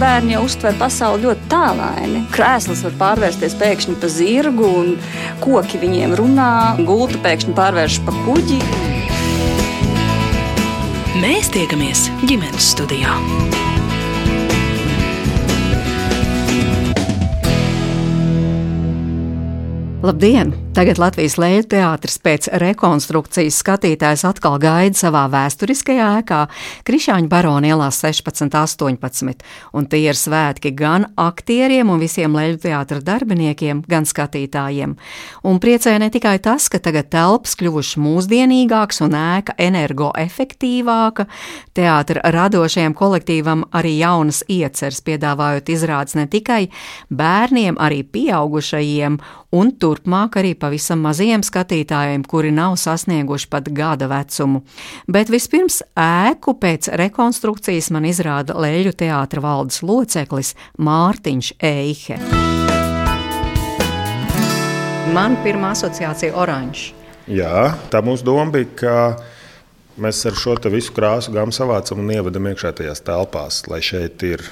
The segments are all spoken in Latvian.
bērni jau uztver pasauli ļoti tālaini. Krēsls var pārvērsties pēkšņi par zirgu, un koki viņiem runā, gulta pēkšņi pārvēršas par kuģi. Mēs tiekamies ģimenes studijā. Labdien! Tagad Latvijas Lēļu teātris pēc rekonstrukcijas skatītājs atkal gaida savā vēsturiskajā ēkā Krišāņa barona ielās 16, 18, un tie ir svētki gan aktieriem un visiem Lēļu teātra darbiniekiem, gan skatītājiem. Un priecē ne tikai tas, ka tagad telpas kļuvušas mūsdienīgāks un ēka energoefektīvāka, teātra radošajam kolektīvam arī jaunas ieceres piedāvājot izrādes ne tikai bērniem, arī pieaugušajiem un turpmāk arī pavisam maziem skatītājiem, kuri nav sasnieguši pat gada vecumu. Bet vispirms ēku pēc rekonstrukcijas man izrāda Leļu teātra valdes loceklis Mārtiņš Eihe. Man pirmā asociācija - oranžs. Jā, tā mūsu doma bija, ka mēs ar šo visu krāsu gāmu savācam un ievedam iekšā tajās telpās, lai šeit ir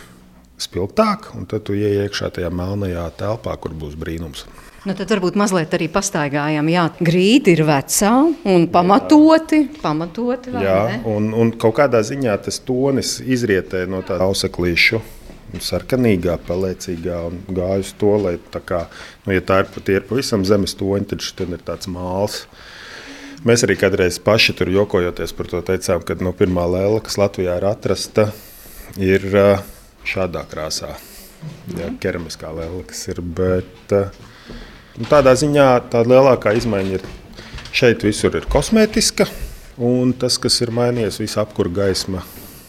spilgtāk, un tad tu ienāc iekšā tajā melnajā telpā, kur būs brīnums. Nu, tad varbūt mazliet arī pastaigājām. Jā, grīda ir vecā un pamatoti. pamatoti Jā, un, un kaut kādā ziņā tas tonis izrietē no tā auseklīšu. Sarkanīgā, pelēcīgā un gāja uz to, lai tā kā, nu, ja tā ir, tie ir pavisam zemes toņi, tad šis ir tāds māls. Mēs arī kādreiz paši tur jokojoties par to teicām, ka no pirmā lēla, kas Latvijā ir atrasta, ir šādā krāsā. Jā, keramiskā lēla, kas ir. Bet, uh, Nu, tādā ziņā tā lielākā izmaiņa ir šeit visur ir kosmētiska, un tas, kas ir mainījies, ir apkūra gaisma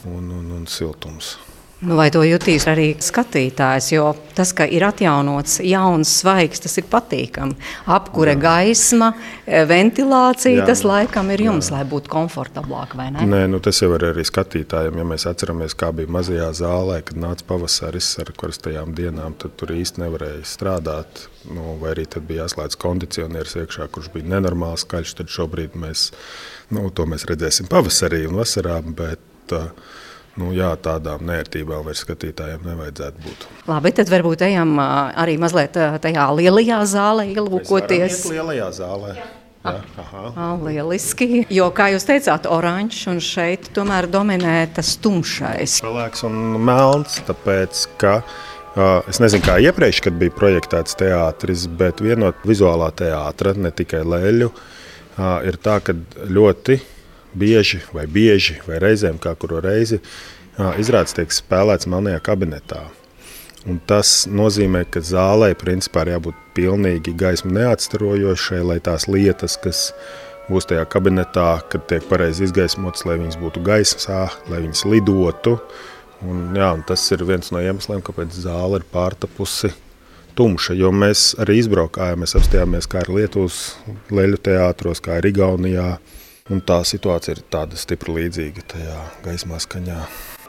un, un, un siltums. Nu, vai to jutīs arī skatītājs? Jo tas, ka ir atjaunots jauns svaigs, tas ir patīkami. Apkure jā. gaisma, e, ventilācija, jā. tas laikam ir jums, jā. lai būtu komfortablāk. Nē, nu, tas jau ir arī skatītājiem. Ja mēs atceramies, kā bija mazajā zālē, kad nāca pavasaris ar karstajām dienām, tad tur īsti nevarēja strādāt. Nu, vai arī tad bija jāslēdz kondicionieris iekšā, kurš bija nenormāli skaļš. Tad šobrīd mēs, nu, to mēs redzēsim pavasarī un vasarā. Bet, uh, Nu, jā, tādām nērtībām vairs skatītājiem nevajadzētu būt. Labi, tad varbūt ejam arī mazliet tajā lielajā zālē, ielūkoties. Lielajā zālē. Jā. Jā. Ah, lieliski. Jo, kā jūs teicāt, oranžs un šeit tomēr dominē tas tumšais. Pelēks un melns, tāpēc, ka es nezinu, kā iepriekš, kad bija projektēts teātris, bet vienot vizuālā teātra, ne tikai lēļu, ir tā, ka ļoti bieži vai bieži, vai reizēm, kā kuru reizi, izrādes tiek spēlēts melnajā kabinetā. Un tas nozīmē, ka zālē principā ir jābūt pilnīgi gaismu neatstarojošai, lai tās lietas, kas būs tajā kabinetā, kad tiek pareizi izgaismotas, lai viņas būtu gaismā, lai viņas lidotu. Un, jā, un tas ir viens no iemesliem, kāpēc zāle ir pārtapusi tumša. Jo mēs arī izbraukājām, mēs apstājāmies kā ir Lietuvas leļu teātros, kā ir Igaunijā. Un tā situācija ir tāda stipri līdzīga tajā gaismā skaņā.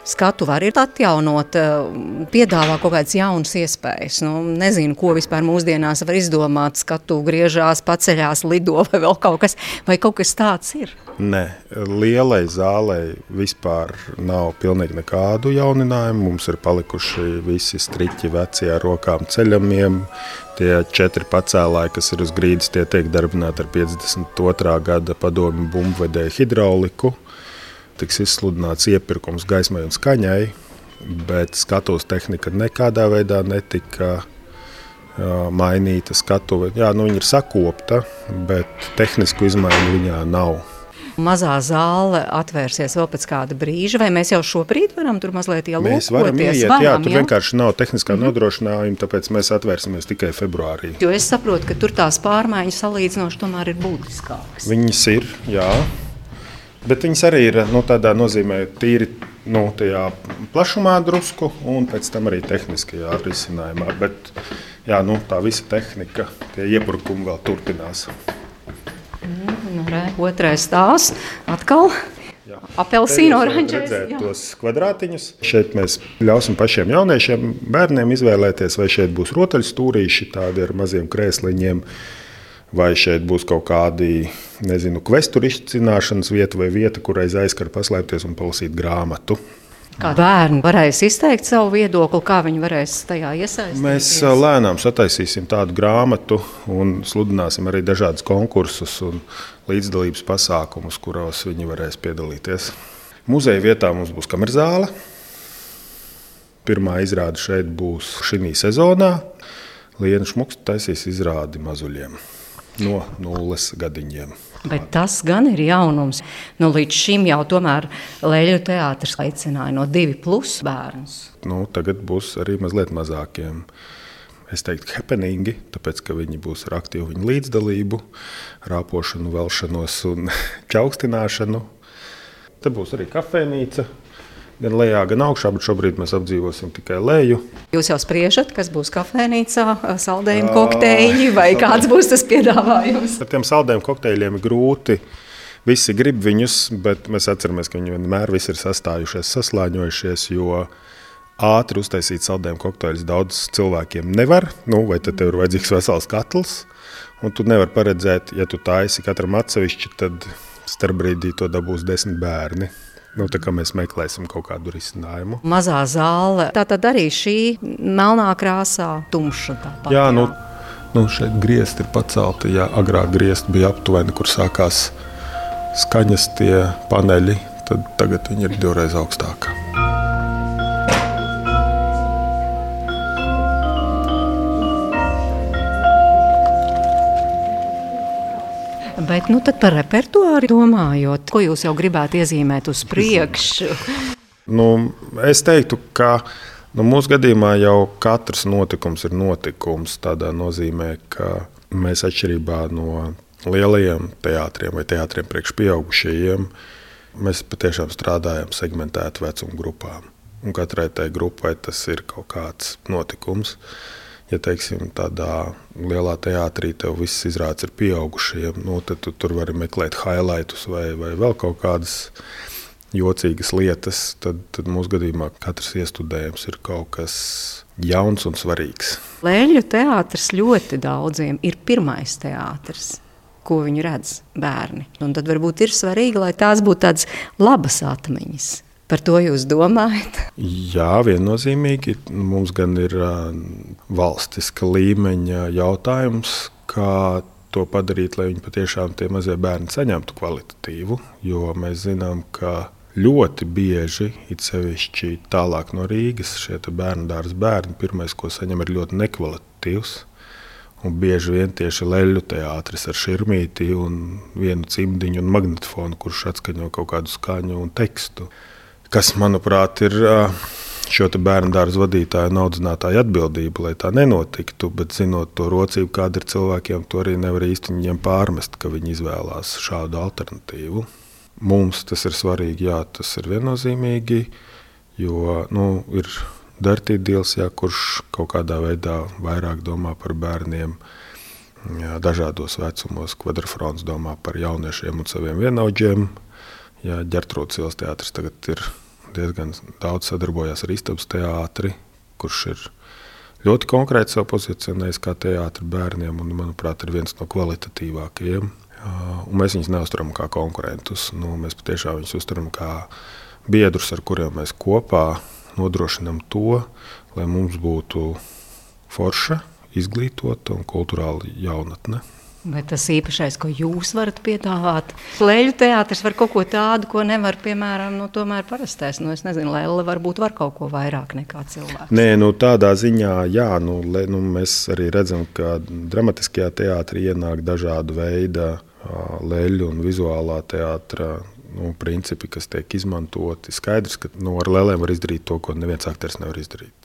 Skatu var atjaunot, eh, piedāvā kaut kādas jaunas iespējas. Nu, nezinu, ko vispār mūsdienās var izdomāt. Skatu griežās, paceļās, lido vai vēl kaut kas, vai kaut kas tāds ir. Nē, lielai zālei vispār nav pilnīgi nekādu jauninājumu. Mums ir palikuši visi striķi veci ar rokām ceļamiem, Tie četri pacēlāji, kas ir uz grīdas, tie tiek darbināti ar 52. gada padomju bumbvedēju hidrauliku. Tiks izsludināts iepirkums gaismai un skaņai, bet skatuves tehnika nekādā veidā netika mainīta. Skatuve, jā, nu ir sakopta, bet tehnisku izmaiņu viņā nav mazā zāle atvērsies vēl pēc kāda brīža, vai mēs jau šobrīd varam tur mazliet ielūkoties? Mēs varam ieiet, varam, jā, tur jā? vienkārši nav tehniskā mm -hmm. nodrošinājuma, tāpēc mēs atvērsimies tikai februārī. Jo es saprotu, ka tur tās pārmaiņas salīdzinoši tomēr ir būtiskākas. Viņas ir, jā. Bet viņas arī ir nu, tādā nozīmē, tīri nu, plašumā drusku, un pēc tam arī tehniskajā risinājumā. Bet jā, nu, tā visa tehnika, tie iepirkumi vēl turpinās. Nu, re, otrais stāsts atkal. Apelsīnu oranžs. tos kvadrātiņus. Šeit mēs ļausim pašiem jauniešiem, bērniem izvēlēties, vai šeit būs rotaļstūrīši, tādi ar maziem krēsliņiem, vai šeit būs kaut kādi, nezinu, kvestu izcināšanas vieta vai vieta, kur aiz aizkara paslēpties un palasīt grāmatu. Kā bērni varēs izteikt savu viedokli, kā viņi varēs tajā iesaistīties? Mēs lēnām sataisīsim tādu grāmatu un sludināsim arī dažādus konkursus un līdzdalības pasākumus, kuros viņi varēs piedalīties. Muzeja vietā mums būs kamerzāle. Pirmā izrāde šeit būs šī sezonā. Lienu Šmuks taisīs izrādi mazuļiem no nulles gadiņiem. Bet tas gan ir jaunums. Nu, līdz šim jau tomēr Lēļu teātris aicināja no divi plus bērnus. Nu, tagad būs arī mazliet mazākiem. Es teiktu, happeningi, tāpēc ka viņi būs ar aktīvu viņu līdzdalību, rāpošanu, velšanos un čaukstināšanu. Te būs arī kafejnīca, gan lejā, gan augšā, bet šobrīd mēs apdzīvosim tikai leju. Jūs jau spriežat, kas būs kafejnīcā, saldējuma kokteļi vai kāds būs tas piedāvājums? Ar tiem saldējuma kokteļiem ir grūti. Visi grib viņus, bet mēs atceramies, ka viņi vienmēr ir sastājušies, saslāņojušies. Jo ātri uztaisīt saldējumu kokteļus daudz cilvēkiem nevar. Nu, vai tad tev ir vajadzīgs vesels katls? Un tu nevari paredzēt, ja tu taisi katram atsevišķi, tad starp brīdī to dabūs desmit bērni. Nu, tā kā mēs meklēsim kaut kādu risinājumu. Mazā zāle. Tā tad arī šī melnā krāsā, tumša. Tāpat, jā, jā. Nu, nu, šeit griezti ir pacelti. Jā, agrāk griezti bija aptuveni, kur sākās skaņas tie paneļi. Tad tagad viņi ir divreiz augstāki. Bet nu, par repertuāru domājot, ko jūs jau gribētu iezīmēt uz priekšu? nu, es teiktu, ka nu, mūsu gadījumā jau katrs notikums ir notikums. Tādā nozīmē, ka mēs atšķirībā no lielajiem teātriem vai teātriem priekš pieaugušajiem, mēs patiešām strādājam segmentētu vecumu grupām. Un katrai tai grupai tas ir kaut kāds notikums ja teiksim, tādā lielā teātrī tev viss izrādes ir pieaugušiem, nu, tad tu tur vari meklēt highlightus vai, vai vēl kaut kādas jocīgas lietas. Tad, tad mūsu gadījumā katrs iestudējums ir kaut kas jauns un svarīgs. Lēļu teātris ļoti daudziem ir pirmais teātris. Ko viņi redz bērni. Un tad varbūt ir svarīgi, lai tās būtu tādas labas atmiņas. Par to jūs domājat? Jā, viennozīmīgi. Mums gan ir valstiska līmeņa jautājums, kā to padarīt, lai viņi patiešām tie mazie bērni saņemtu kvalitatīvu. Jo mēs zinām, ka ļoti bieži, it sevišķi tālāk no Rīgas, šie bērnu dārza bērni, pirmais, ko saņem, ir ļoti nekvalitatīvs. Un bieži vien tieši leļu teātris ar šurmīti vienu cimdiņu un magnetofonu, kurš atskaņo kaut kādu skaņu un tekstu kas, manuprāt, ir šo bērnu dārza vadītāju un audzinātāju atbildība, lai tā nenotiktu. Bet, zinot to rocību, kāda ir cilvēkiem, to arī nevar īsti viņiem pārmest, ka viņi izvēlās šādu alternatīvu. Mums tas ir svarīgi, jā, tas ir viennozīmīgi, jo nu, ir Dartīdīls, jā, kurš kaut kādā veidā vairāk domā par bērniem. Jā, dažādos vecumos, kvadrants domā par jauniešiem un saviem vienaudžiem. Jā, Ģertrūdas ielas teātris tagad ir diezgan daudz sadarbojas ar istabas teātri, kurš ir ļoti konkrēti sev pozicionējis kā teātris bērniem un, manuprāt, ir viens no kvalitatīvākajiem. Un mēs viņus neuztveram kā konkurentus. Nu, mēs patiešām viņus uztveram kā biedrus, ar kuriem mēs kopā nodrošinām to, lai mums būtu forša, izglītota un kultūrāla jaunatne. Vai tas īpašais, ko jūs varat piedāvāt? Lēļu teātris var kaut ko tādu, ko nevar, piemēram, nu, tomēr parastais. Nu, es nezinu, Lēle varbūt var kaut ko vairāk nekā cilvēks. Nē, nu, tādā ziņā, jā, nu, le, nu, mēs arī redzam, ka dramatiskajā teātrī ienāk dažādu veidu leļu un vizuālā teātra nu, principi, kas tiek izmantoti. Skaidrs, ka nu, ar lēlēm var izdarīt to, ko neviens aktieris nevar izdarīt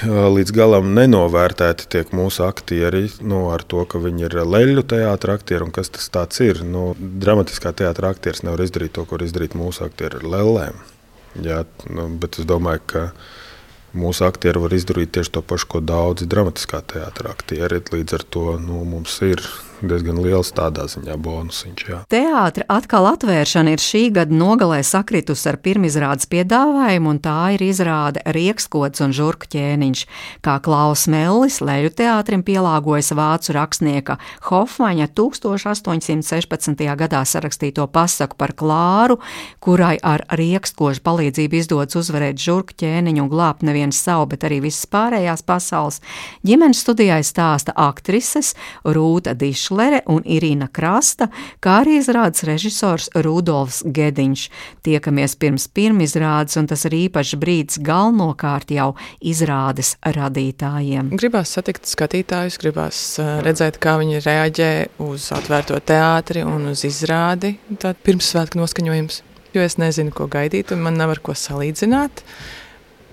līdz galam nenovērtēti tiek mūsu aktieri nu, ar to, ka viņi ir leļu teātris aktieri un kas tas ir. Nu, dramatiskā teātris aktieris nevar izdarīt to, ko var izdarīt mūsu aktieri ar lēlēm. Jā, nu, bet es domāju, ka mūsu aktieri var izdarīt tieši to pašu, ko daudzi dramatiskā teātris aktieri. Līdz ar to nu, mums ir diezgan liels tādā ziņā bonusiņš. Jā. Teātra atkal atvēršana ir šī gada nogalē sakritusi ar pirmizrādes piedāvājumu, un tā ir izrāde Riekskots un Žurku ķēniņš. Kā Klaus Mellis leļu teātrim pielāgojas vācu rakstnieka Hofmaņa 1816. gadā sarakstīto pasaku par Klāru, kurai ar riekskožu palīdzību izdodas uzvarēt Žurku ķēniņu un glābt nevienu savu, bet arī visas pārējās pasaules. Ģimenes studijai stāsta aktrises Rūta Dišlere un Irīna Krasta, kā arī izrādes režisors Rudolfs Gediņš. Tiekamies pirms pirmizrādes, un tas ir īpašs brīdis galvenokārt jau izrādes radītājiem. Gribās satikt skatītājus, gribās redzēt, kā viņi reaģē uz atvērto teātri un uz izrādi. Tad pirmsvētku noskaņojums, jo es nezinu, ko gaidīt, un man nav ar ko salīdzināt.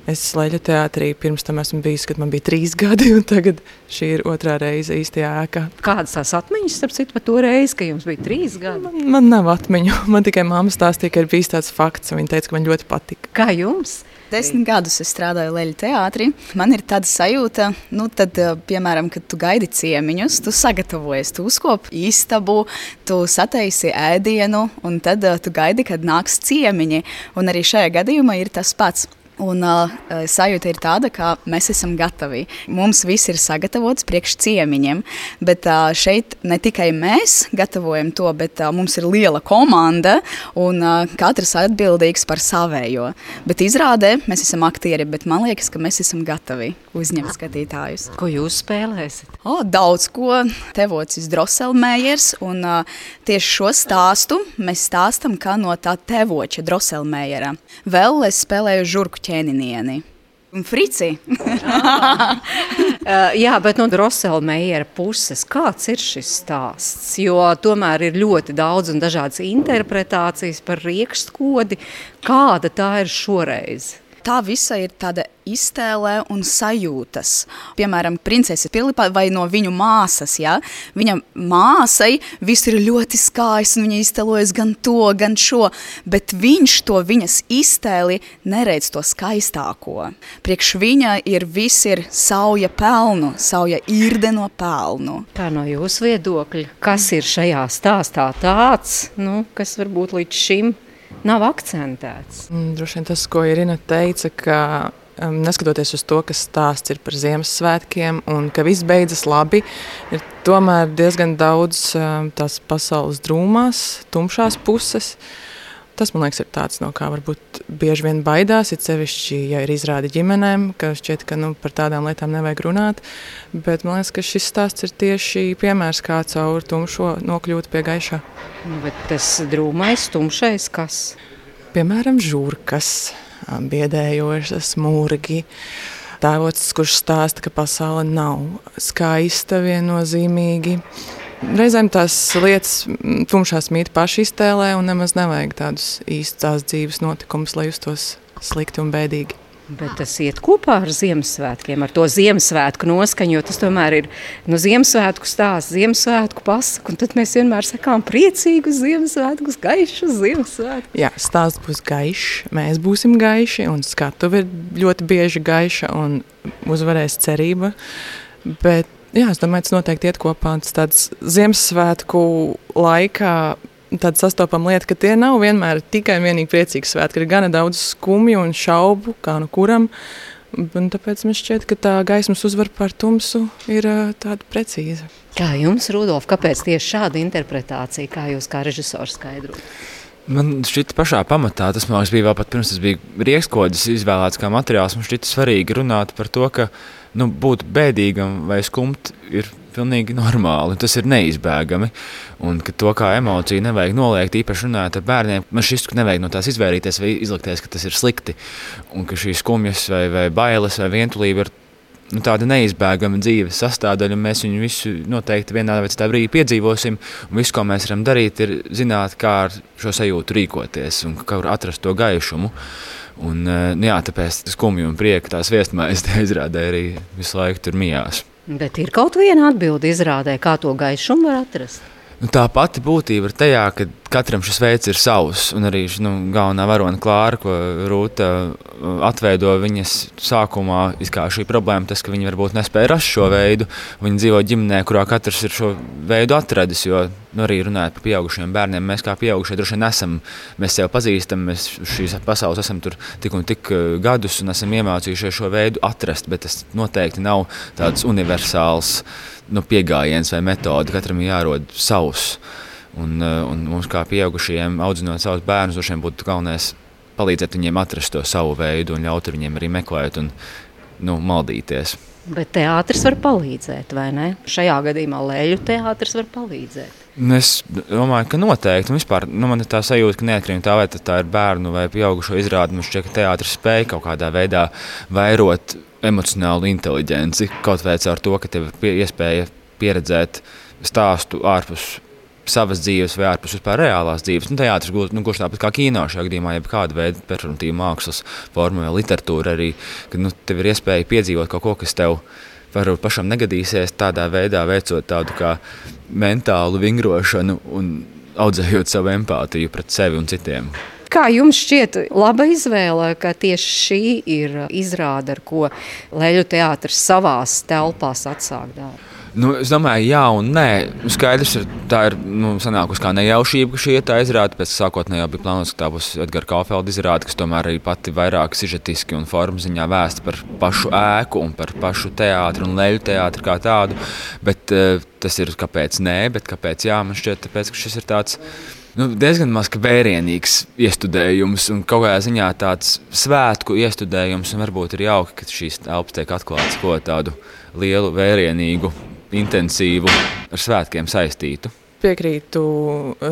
Es slēdzu teātrī, pirms tam esmu bijis, kad man bija trīs gadi, un tagad šī ir otrā reize īstajā ēkā. Kādas tās atmiņas, starp citu, par to reizi, kad jums bija trīs gadi? Man, man nav atmiņu. Man tikai mamma stāstīja, ka ir bijis tāds fakts, un viņa teica, ka man ļoti patika. Kā jums? Desmit gadus es strādāju Leļu teātrī. Man ir tāda sajūta, nu, tad, piemēram, kad tu gaidi ciemiņus, tu sagatavojies, tu uzkopi istabu, tu sataisi ēdienu, un tad tu gaidi, kad nāks ciemiņi. Un arī šajā gadījumā ir tas pats. Un uh, sajūta ir tāda, ka mēs esam gatavi. Mums viss ir sagatavots priekš ciemiņiem, bet uh, šeit ne tikai mēs gatavojam to, bet uh, mums ir liela komanda un uh, katrs atbildīgs par savējo. Bet izrādē mēs esam aktieri, bet man liekas, ka mēs esam gatavi uzņemt skatītājus. Ko jūs spēlēsiet? O, daudz ko. Tevocis Droselmējers, un uh, tieši šo stāstu mēs stāstam kā no tā tevoča Droselmējera. Vēl es spēlēju žurku ķēninieni. Un frici. uh, jā, bet no Droselmeijera puses, kāds ir šis stāsts? Jo tomēr ir ļoti daudz un dažādas interpretācijas par riekšskodi. Kāda tā ir šoreiz? Tā visa ir tāda iztēlē un sajūtas. Piemēram, princese Filipa vai no viņu māsas. Ja? Viņa māsai viss ir ļoti skaists, un viņa iztēlojas gan to, gan šo, bet viņš to viņas iztēli neredz to skaistāko. Priekš viņa ir viss ir sauja pelnu, sauja irde no pelnu. Kā no jūsu viedokļa, kas ir šajā stāstā tāds, nu, kas varbūt līdz šim nav akcentēts? Mm, droši vien tas, ko Irina teica, ka um, neskatoties uz to, ka stāsts ir par Ziemassvētkiem un ka viss beidzas labi, ir tomēr diezgan daudz um, tās pasaules drūmās, tumšās puses. Tas, man liekas, ir tāds, no kā varbūt bieži vien baidās, ir sevišķi, ja ir izrādi ģimenēm, ka šķiet, ka nu, par tādām lietām nevajag runāt. Bet man liekas, ka šis stāsts ir tieši piemērs, kā caur tumšo nokļūt pie gaišā. Nu, bet tas drūmais, tumšais, kas? Piemēram, žurkas biedējošas, mūrgi. Tēvots, kurš stāsta, ka pasaule nav skaista viennozīmīgi. Reizēm tās lietas tumšās mīt paši iztēlē, un nemaz nevajag tādus īstus dzīves notikumus, lai justos slikti un bēdīgi. Bet tas iet kopā ar Ziemassvētkiem, ar to Ziemassvētku noskaņu, jo tas tomēr ir nu, Ziemassvētku stāsts, Ziemassvētku pasaka, tad mēs vienmēr sakām priecīgus Ziemassvētkus, gaišus Ziemassvētkus. Jā, stāsts būs gaišs, mēs būsim gaiši, un skatuve ir ļoti bieži gaiša, un uzvarēs cerība, bet jā, es domāju, tas noteikti iet kopā, tas tāds Ziemassvētku laikā tāda sastopama lieta, ka tie nav vienmēr tikai un vienīgi priecīgi svētki. Ir gana daudz skumju un šaubu, kā nu kuram. Un tāpēc man šķiet, ka tā gaismas uzvara pār tumsu ir tāda precīza. Kā jums, Rudolf, kāpēc tieši šāda interpretācija, kā jūs kā režisors skaidrojat? Man šķiet, pašā pamatā tas liekas, bija vēl pat pirms tas bija rīkskodas izvēlēts kā materiāls. Man šķiet svarīgi runāt par to, ka nu, būt bēdīgam vai skumt ir pilnīgi normāli. Tas ir neizbēgami. Un to kā emociju nevajag noliegt, īpaši runājot ar bērniem. Man šis nevajag no tās izvairīties vai izlikties, ka tas ir slikti. Un ka šīs skumjas vai, vai bailes vai vientulība ir nu, tāda neizbēgama dzīves sastāvdaļa, un mēs viņu visu noteikti vienā vai citā brīdī piedzīvosim. Viss, ko mēs varam darīt, ir zināt, kā ar šo sajūtu rīkoties un kā atrast to gaišumu. Un, eh, nu, jā, tāpēc tas skumju un prieka tās viesmājas izrādē arī visu laiku tur mijās. Bet ir kaut viena atbilde izrādē, kā to gaišumu var atrast. Nu, tā pati būtība ir tajā, ka katram šis veids ir savs. Un arī nu, galvenā varona Klāra, ko Rūta uh, atveido viņas sākumā, kā šī problēma, tas, ka viņi varbūt nespēja rast šo veidu. Viņi dzīvo ģimenē, kurā katrs ir šo veidu atradis. Jo nu, arī runājot par pieaugušiem bērniem, mēs kā pieaugušie droši vien esam, mēs sev pazīstam, mēs šīs pasaules esam tur tik un tik uh, gadus un esam iemācījušies šo veidu atrast, bet tas noteikti nav tāds universāls nu, pieejams vai metode. Katram ir jārod savs. Un, eh, un mums, kā pieaugušajiem, audzinot savus bērnus, droši vien būtu galvenais palīdzēt viņiem atrast to savu veidu un ļaut viņiem arī meklēt un nu, maldīties. Bet teātris var palīdzēt, vai ne? Šajā gadījumā Lēļu teātris var palīdzēt. Nu, es domāju, ka noteikti. Vispār, nu, man ir tā sajūta, ka neatkarīgi no tā, vai tā ir bērnu vai pieaugušo izrāde, mums šķiet, ka teātris spēj kaut kādā veidā vairot emocionālu inteligenci. Kaut vai ar to, ka tev ir iespēja pieredzēt stāstu ārpus savas dzīves vai ārpus vispār reālās dzīves. Nu, teātris gluži nu, tāpat kā kino šajā gadījumā, jeb kāda veida performatīva mākslas forma vai literatūra arī, kad nu, tev ir iespēja piedzīvot kaut ko, kas tev varbūt pašam negadīsies tādā veidā, veicot tādu kā mentālu vingrošanu un audzējot savu empātiju pret sevi un citiem. Kā jums šķiet, laba izvēle, ka tieši šī ir izrāde, ar ko Leļu teātris savās telpās atsāk darbu? Nu, es domāju, jā, un nē. Nu, skaidrs, ir, tā ir nu, sanākusi kā nejaušība, ka šī ir tā izrāde. Pēc sākotnēji jau bija plānots, ka tā būs Edgars Kaufelda izrāde, kas tomēr arī pati vairāk sižetiski un formu ziņā vēsta par pašu ēku un par pašu teātru un leļu teātru kā tādu. Bet uh, tas ir kāpēc nē, bet kāpēc jā, man šķiet, tāpēc, ka šis ir tāds. Nu, diezgan maz vērienīgs iestudējums un kaut kādā ziņā tāds svētku iestudējums. Varbūt ir jauki, ka šīs telpas tiek atklātas ko tādu lielu vērienīgu intensīvu, ar svētkiem saistītu. Piekrītu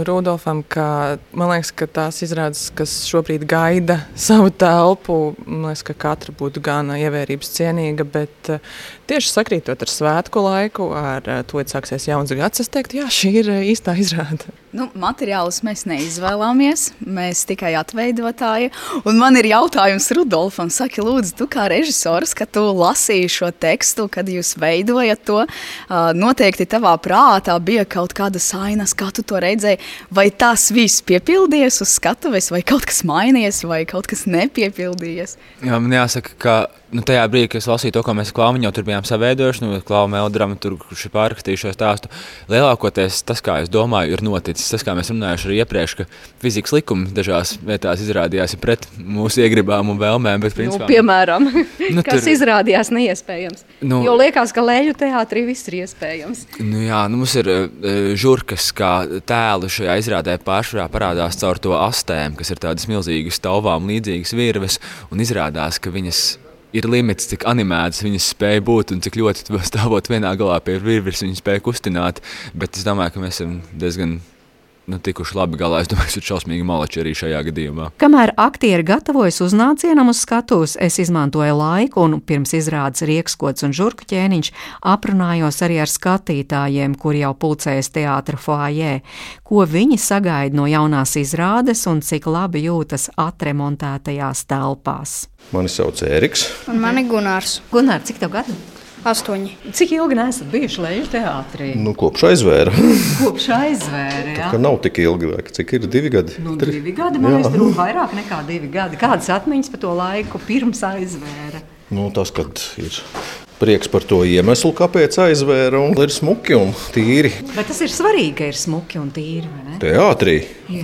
Rudolfam, ka man liekas, ka tās izrādes, kas šobrīd gaida savu telpu, man liekas, ka katra būtu gan ievērības cienīga, bet eh, tieši sakrītot ar svētku laiku, ar eh, to, ka sāksies jauns gads, es teiktu, jā, šī ir eh, īstā izrāde. Nu, materiālus mēs neizvēlamies, mēs tikai atveidotāji. Un man ir jautājums Rudolfam, saki, lūdzu, tu kā režisors, kad tu lasīji šo tekstu, kad jūs veidojat to, noteikti tavā prātā bija kaut kādas ainas, kā tu to redzēji. Vai tas viss piepildījies uz skatuves, vai kaut kas mainījies, vai kaut kas nepiepildījies? Jā, man jāsaka, ka nu, tajā brīdī, kad es lasīju to, ko mēs klāvam, jau tur bijām savaidojuši, nu, klāvam melodramu, tur kurš ir pārrakstījis šo stāstu. Lielākoties tas, kā es domāju, ir noticis. Tas, kā mēs runājām arī iepriekš, ka fizikas likumi dažās vietās izrādījās pret mūsu iegribām un vēlmēm. Bet, principā, nu, piemēram, nu, kas tur... izrādījās neiespējams. Nu, jo liekas, ka leļu teātrī viss ir iespējams. Nu, jā, nu, mums ir uh, žurkas, kā tēlu šajā izrādē pārsvarā parādās caur to astēm, kas ir tādas milzīgas tauvām līdzīgas virves, un izrādās, ka viņas ir limits, cik animētas viņas spēja būt un cik ļoti stāvot vienā galā pie virves, viņas spēja kustināt. Bet es domāju, ka mēs esam diezgan nu, tikuši labi galā. Es domāju, ka ir šausmīgi malači arī šajā gadījumā. Kamēr aktieri gatavojas uznācienam uz skatuves, es izmantoju laiku un pirms izrādes riekskots un žurku ķēniņš aprunājos arī ar skatītājiem, kuri jau pulcējas teātra foajē, ko viņi sagaida no jaunās izrādes un cik labi jūtas atremontētajās telpās. Mani sauc Ēriks. Un mani Gunārs. Gunār, cik tev gadu? Astoņi. Cik ilgi neesat bijuši Leģu teātrī? Nu, kopš aizvēra. kopš aizvēra, jā. Tā nav tik ilgi, vai cik ir divi gadi? Nu, Tri... divi gadi, man liekas, tur vairāk nekā divi gadi. Kādas atmiņas par to laiku pirms aizvēra? Nu, tas, kad ir prieks par to iemeslu, kāpēc aizvēra un ir smuki un tīri. Bet tas ir svarīgi, ka ir smuki un tīri. Teātrī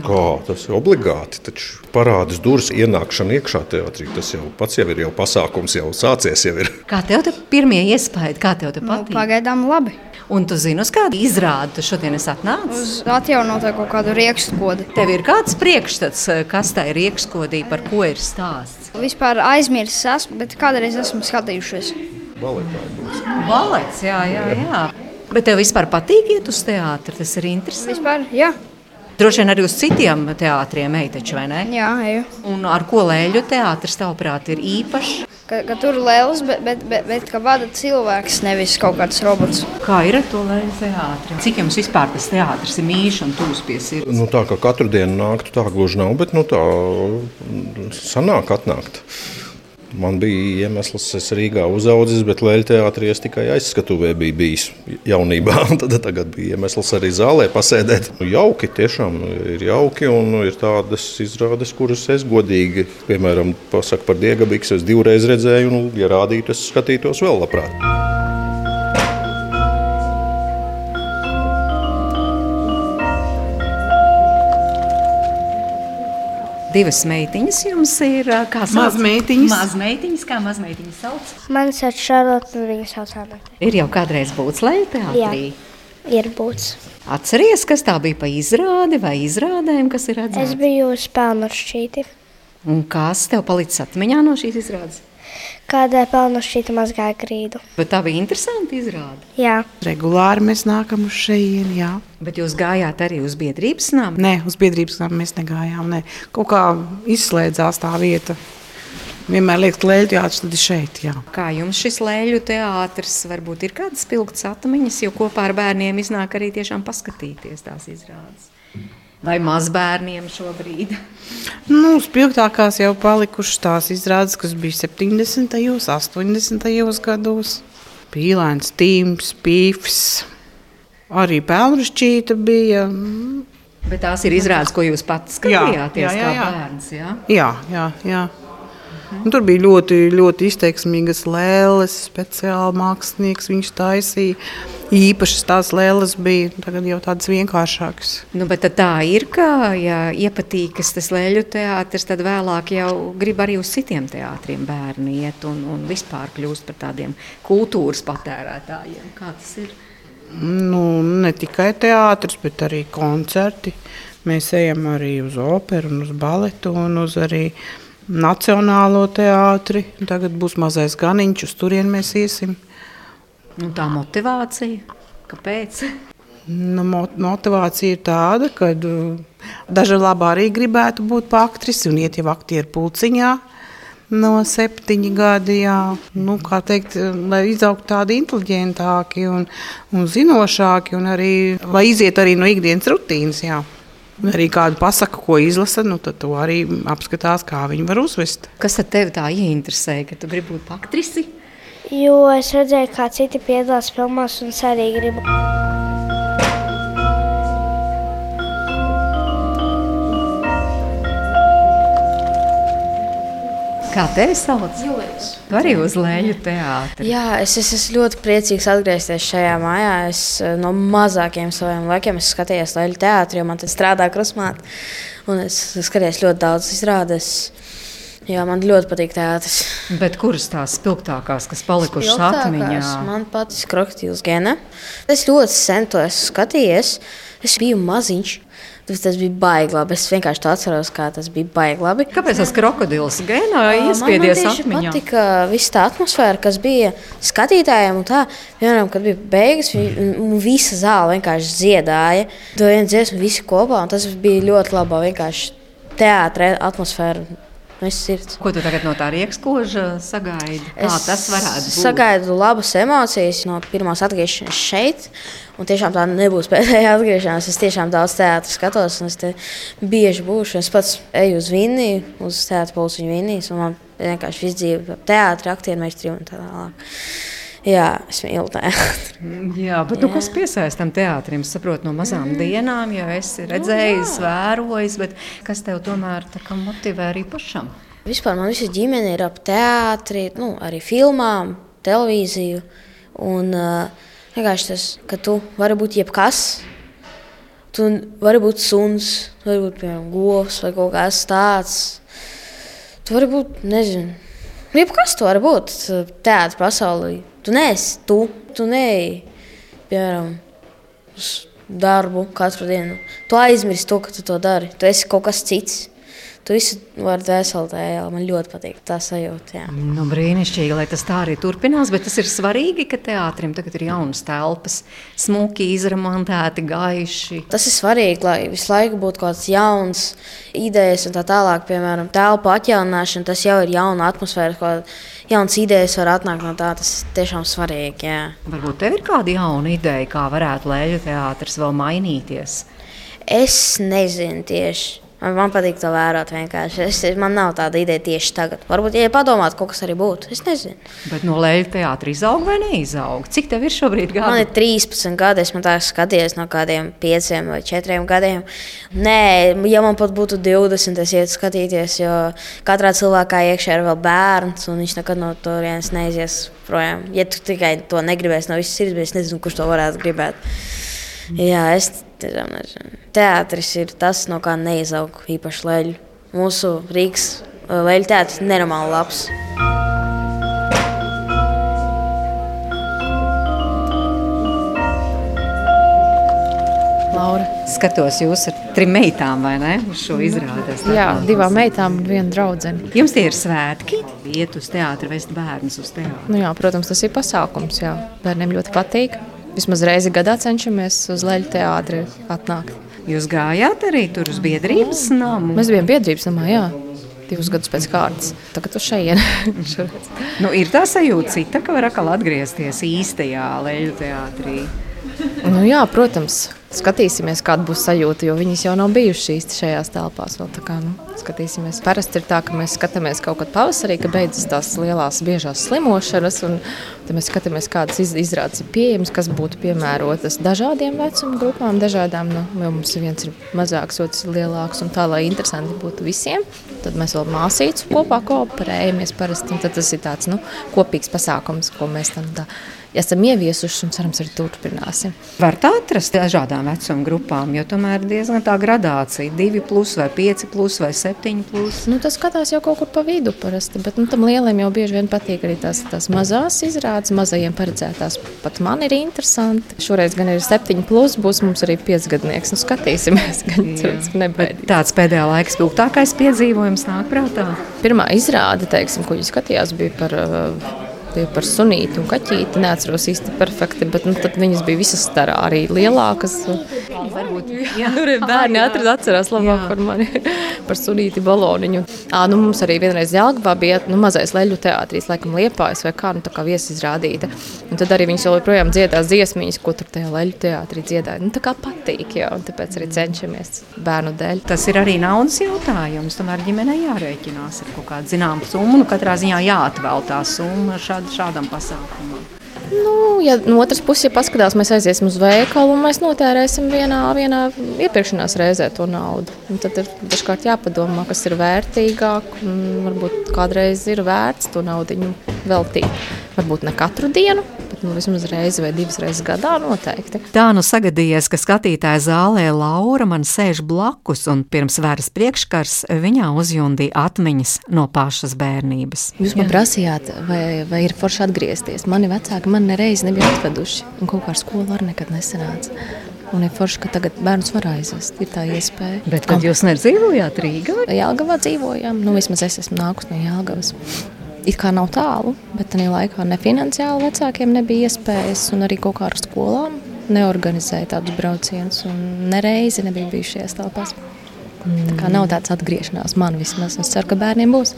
kā, tas ir obligāti. Taču parādās durvis ienākšana iekšā teātrī. Tas jau pats jau ir jau pasākums, jau sācies. Jau ir. kā tev te pirmie iespējas, kā tev te Nu, patīk? pagaidām labi. Un tu zini, uz kādu izrādi tu šodien esi atnācis? Uz atjaunotu kaut kādu riekstu Tev ir kāds priekšstats, kas tā ir riekskodī, par ko ir stāsts? Vispār aizmirsis esmu, bet kādreiz esmu skatījušies. Balets, jā, jā, jā. Bet tev vispār patīk iet uz teātri, tas ir interesanti. Vispār, jā. Droši vien arī uz citiem teātriem ej taču, vai ne? Jā, eju. Un ar ko lēļu teātris, tavuprāt, ir īpašs? Ka, ka tur ir liels, bet, bet, bet, bet ka vada cilvēks, nevis kaut kāds robots. Kā ir ar to lēļu teātri? Cik jums vispār tas teātris ir mīļš un tūs pie sirds? Nu, tā kā katru dienu nāktu, tā gluži nav, bet nu, tā sanāk atnākt. Man bija iemesls, es Rīgā uzaugusi, bet Lēļa teātrī es tikai aizskatuvē biju bijis jaunībā. Tad tagad bija iemesls arī zālē pasēdēt. Nu, jauki, tiešām ir jauki un ir tādas izrādes, kuras es godīgi, piemēram, pasaku par Diegabiks, es divreiz redzēju, un, ja rādītu, es skatītos vēl labprāt. Divas meitiņas jums ir. Kā sauc? Mazmeitiņas. Mazmeitiņas, kā mazmeitiņas sauc? Mani sauc Šarlote, un viņa sauc Anna. Ir jau kādreiz būts Leļa teātrī. Ir būts. Atceries, kas tā bija pa izrādi vai izrādēm, kas ir Es redzēts? biju uz pelnu šķīti. Un kas tev palicis atmiņā no šīs izrādes? Kādēļ pelnu šķīta mazgāja grīdu? Bet tā bija interesanta izrāde. Jā, Regulāri mēs nākam uz šejienu, jā. Bet jūs gājāt arī uz biedrības namu? Nē, uz biedrības namu mēs negājām. Nē. Kaut kā izslēdzās tā vieta. Vienmēr liekas, ka Lēļa teātris ir šeit, jā. Kā jums šis lēļu teātris varbūt ir kādas spilgtas atmiņas, jo kopā ar bērniem iznāk arī tiešām paskatīties tās izrādes? Vai mazbērniem šobrīd? Nu, spilgtākās jau palikušas tās izrādes, kas bija 70. un 80. gados. Pīlēns, tīms, pīfs. Arī pēlrušķīta bija. Bet tās ir izrādes, ko jūs pats Jā, skatījāties jā, jā, kā jā. bērns. Jā? Jā, jā, jā. Un tur bija ļoti, ļoti izteiksmīgas lēles, speciāli mākslinieks viņš taisīja. Īpašas tās lēles bija tagad jau tādas vienkāršākas. Nu, bet tā ir, ka, ja iepatīkas tas lēļu teātris, tad vēlāk jau grib arī uz citiem teātriem bērni iet un, un vispār kļūst par tādiem kultūras patērētājiem. Kā tas ir? Nu, ne tikai teātris, bet arī koncerti. Mēs ejam arī uz operu, un uz baletu un uz arī Nacionālo teātri. Tagad būs mazais ganiņš, uz turieni mēs iesim. Nu, tā motivācija, kāpēc? Nu, mo- motivācija ir tāda, ka daži labi arī gribētu būt par aktrisi un iet jau aktieru pulciņā. No septiņi gadi, jā. nu, kā teikt, lai izaugtu tādi inteliģentāki un, un zinošāki, un arī, lai iziet arī no ikdienas rutīnas. Jā. Un arī kādu pasaku, ko izlasa, nu, tad to arī apskatās, kā viņi var uzvest. Kas tad tevi tā ieinteresēja, ka tu gribi būt aktrisi? jo es redzēju, kā citi piedalās filmās, un es arī gribu. Kā tevi sauc? Jūlis. Tu arī uz Lēļu teātri. Jā, es, es esmu ļoti priecīgs atgriezties šajā mājā. Es eh, no mazākiem saviem laikiem esmu skatījies Latvijas teātrī, jo man te strādā krusmāte. Un es skatījos ļoti daudz izrādes. Jā, man ļoti patīk teātris. Bet kuras tās spilgtākās, kas palikušas atmiņā? Man patīk krokodils gene. Es ļoti sen to esmu skatījies. Es biju maziņš. Tas, tas bija baigi labi. Es vienkārši to atceros, kā tas bija baigi labi. Kāpēc tas krokodils gēnā Man- iespiedies man atmiņā? patika visa tā atmosfēra, kas bija skatītājiem. Tā, piemēram, kad bija beigas, visa zāle vienkārši dziedāja. To vienu dziesmu visi kopā, un tas bija ļoti labi. Vienkārši teātris, atmosfēra. No visas sirds. Ko tu tagad no tā riekskoža sagaidi? Kā Es tas varētu būt? Sagaidu labas emocijas no pirmās atgriešanās šeit. Un tiešām tā nebūs pēdējā atgriešanās. Es tiešām daudz teātris skatos, un es te bieži būšu. Es pats eju uz Vīniju, uz teātris pulciņu Vīnijas, un man vienkārši viss dzīve teātris, aktieru meistri un tā tālāk. Jā, es mīlu teātri. Jā, bet nu, kas piesaista tam teātrim? Es saprotu no mazām Mm. dienām, jo esi redzējis, vērojis, bet kas tev tomēr tā kā motivē arī pašam? Vispār man visa ģimene ir ap teātri, nu, arī filmām, televīziju. Un uh, vienkārši tas, ka tu vari būt jebkas. Tu vari būt suns, vari būt piemēram govs vai kaut kas tāds. Tu vari būt, nezinu, jebkas tu vari būt teātris pasaulē. Tu neesi tu, tu neej, piemēram, uz darbu katru dienu. Tu aizmirsti to, ka tu to dari. Tu esi kaut kas cits. Tu visu vari dvēselē, jā, man ļoti patīk tā sajūta. Jā. Nu, brīnišķīgi, lai tas tā arī turpinās, bet tas ir svarīgi, ka teātrim tagad ir jaunas telpas, smuki izremontēti, gaiši. Tas ir svarīgi, lai visu laiku būtu kaut kāds jauns idejas un tā tālāk. Piemēram, telpu atjaunināšana, tas jau ir jauna atmosfēra, kaut jauns idejas var atnākt no tā. Tas tiešām svarīgi. Jā. Varbūt tev ir kāda jauna ideja, kā varētu lēļu teātris vēl mainīties. Es nezinu tieši. Man, man patīk to vērot vienkārši. Es, man nav tāda ideja tieši tagad. Varbūt, ja padomātu, kaut kas arī būtu. Es nezinu. Bet no leļu teātra izaug vai neizaug? Cik tev ir šobrīd gadi? Man ir 13 gadi, es man tā skaties no kādiem 5 vai 4 gadiem. Nē, ja man pat būtu 20, es ietu skatīties, jo katrā cilvēkā iekšā ir vēl bērns, un viņš nekad no turienes neizies projām. Ja tu tikai to negribēsi no visas sirds, bet es nezinu, kurš to varētu gribēt. Jā, es tiešām nezinu. Teātris ir tas, no kā neizaug īpaši leļu. Mūsu Rīgas leļu teātris ir nenormāli labs. Laura. Skatos, jūs ar trim meitām, vai ne? Uz šo izrādi. Jā, divām meitām un viena draudzene. Jums tie ir svētki, iet uz teātri, vest bērnus uz teātri. Nu jā, protams, tas ir pasākums. Jā. Bērniem ļoti patīk. Vismaz reizi gadā cenšamies uz leļu teātri atnākt. Jūs gājāt arī tur uz biedrības namu? Mēs bijām biedrības namā, jā. Divus gadus pēc kārtas. Tagad uz šejienes. nu, ir tā sajūta cita, ka var atkal atgriezties īstajā leļu teātrī. Nu, jā, protams, skatīsimies, kāda būs sajūta, jo viņas jau nav bijušas šajās telpās. Vēl, kā, nu, skatīsimies. Parasti ir tā, ka mēs skatāmies kaut kad pavasarī, kad beidzas tās lielās, biežās slimošanas, tad mēs skatāmies, kādas izrādes ir pieejamas, kas būtu piemērotas dažādiem vecuma grupām, dažādām. Nu, mums viens ir mazāks, otrs ir lielāks, un tā, lai interesanti būtu visiem. Tad mēs vēl māsītus kopā kooperējamies parasti, tas ir tāds nu, kopīgs pasākums, ko mēs tam darām esam ieviesuši un cerams arī turpināsim. Var tā atrast dažādām vecuma grupām, jo tomēr ir diezgan tā gradācija - 2, plus vai 5, plus vai 7. Plus. Nu, tas skatās jau kaut kur pa vidu parasti, bet nu, tam lieliem jau bieži vien patīk arī tās, tās mazās izrādes, mazajiem paredzētās. Pat man ir interesanti. Šoreiz gan ir 7, plus, būs mums arī 5 gadnieks. Nu, skatīsimies, gan cerams, ka nebaidīs. Tāds pēdējā laika spilgtākais piedzīvojums nāk prātā. Pirmā izrāde, teiksim, ko viņi skatījās, bija par uh, bija par sunīti un kaķīti. Neatceros īsti perfekti, bet nu, viņas bija visas starā, arī lielākas. Varbūt jā, tur ir bērni, atrad, atcerās labāk par mani, par sunīti baloniņu. À, nu, mums arī vienreiz Jelgavā bija nu, mazais leļu teātris, laikam liepājas vai kā, nu, tā kā viesizrādīta. Un tad arī viņas joprojām dziedās dziesmiņas, ko tur tajā leļu teātrī dziedāja. Nu, tā kā patīk, jā, un tāpēc arī cenšamies bērnu dēļ. Tas ir arī naudas jautājums. Tomēr ģimenei jārēķinās ar kaut kādu zināmu summu. Nu, katrā ziņā jāatvēl tā summa šād, šādam pasākumam. Nu, ja no otras puses, ja paskatās, mēs aiziesim uz veikalu un mēs notērēsim vienā, vienā iepirkšanās reizē to naudu. Un tad ir dažkārt jāpadomā, kas ir vērtīgāk. Varbūt kādreiz ir vērts to naudu veltīt. Varbūt ne katru dienu, nu, vismaz reizi vai divas reizes gadā noteikti. Tā nu sagadījies, ka skatītāja zālē Laura man sēž blakus un pirms vēras priekškars viņā uzjundīja atmiņas no pašas bērnības. Jūs man Jā. prasījāt, vai, vai ir forši atgriezties. Mani vecāki man nereiz nebija atveduši, un kaut kā ar skolu arī nekad nesanāca. Un ir forši, ka tagad bērns var aizvest. Ir tā iespēja. Bet kad jūs nedzīvojāt Rīgā? Jālgavā dzīvojām. Nu, vismaz es esmu nākus no Jālgavas it kā nav tālu, bet tajā laikā ne finansiāli vecākiem nebija iespējas, un arī kaut kā ar skolām neorganizēja tādus braucienus, un nereizi nebija bijuši šajās telpās. Tā kā nav tāds atgriešanās man vismaz. Es ceru, ka bērniem būs.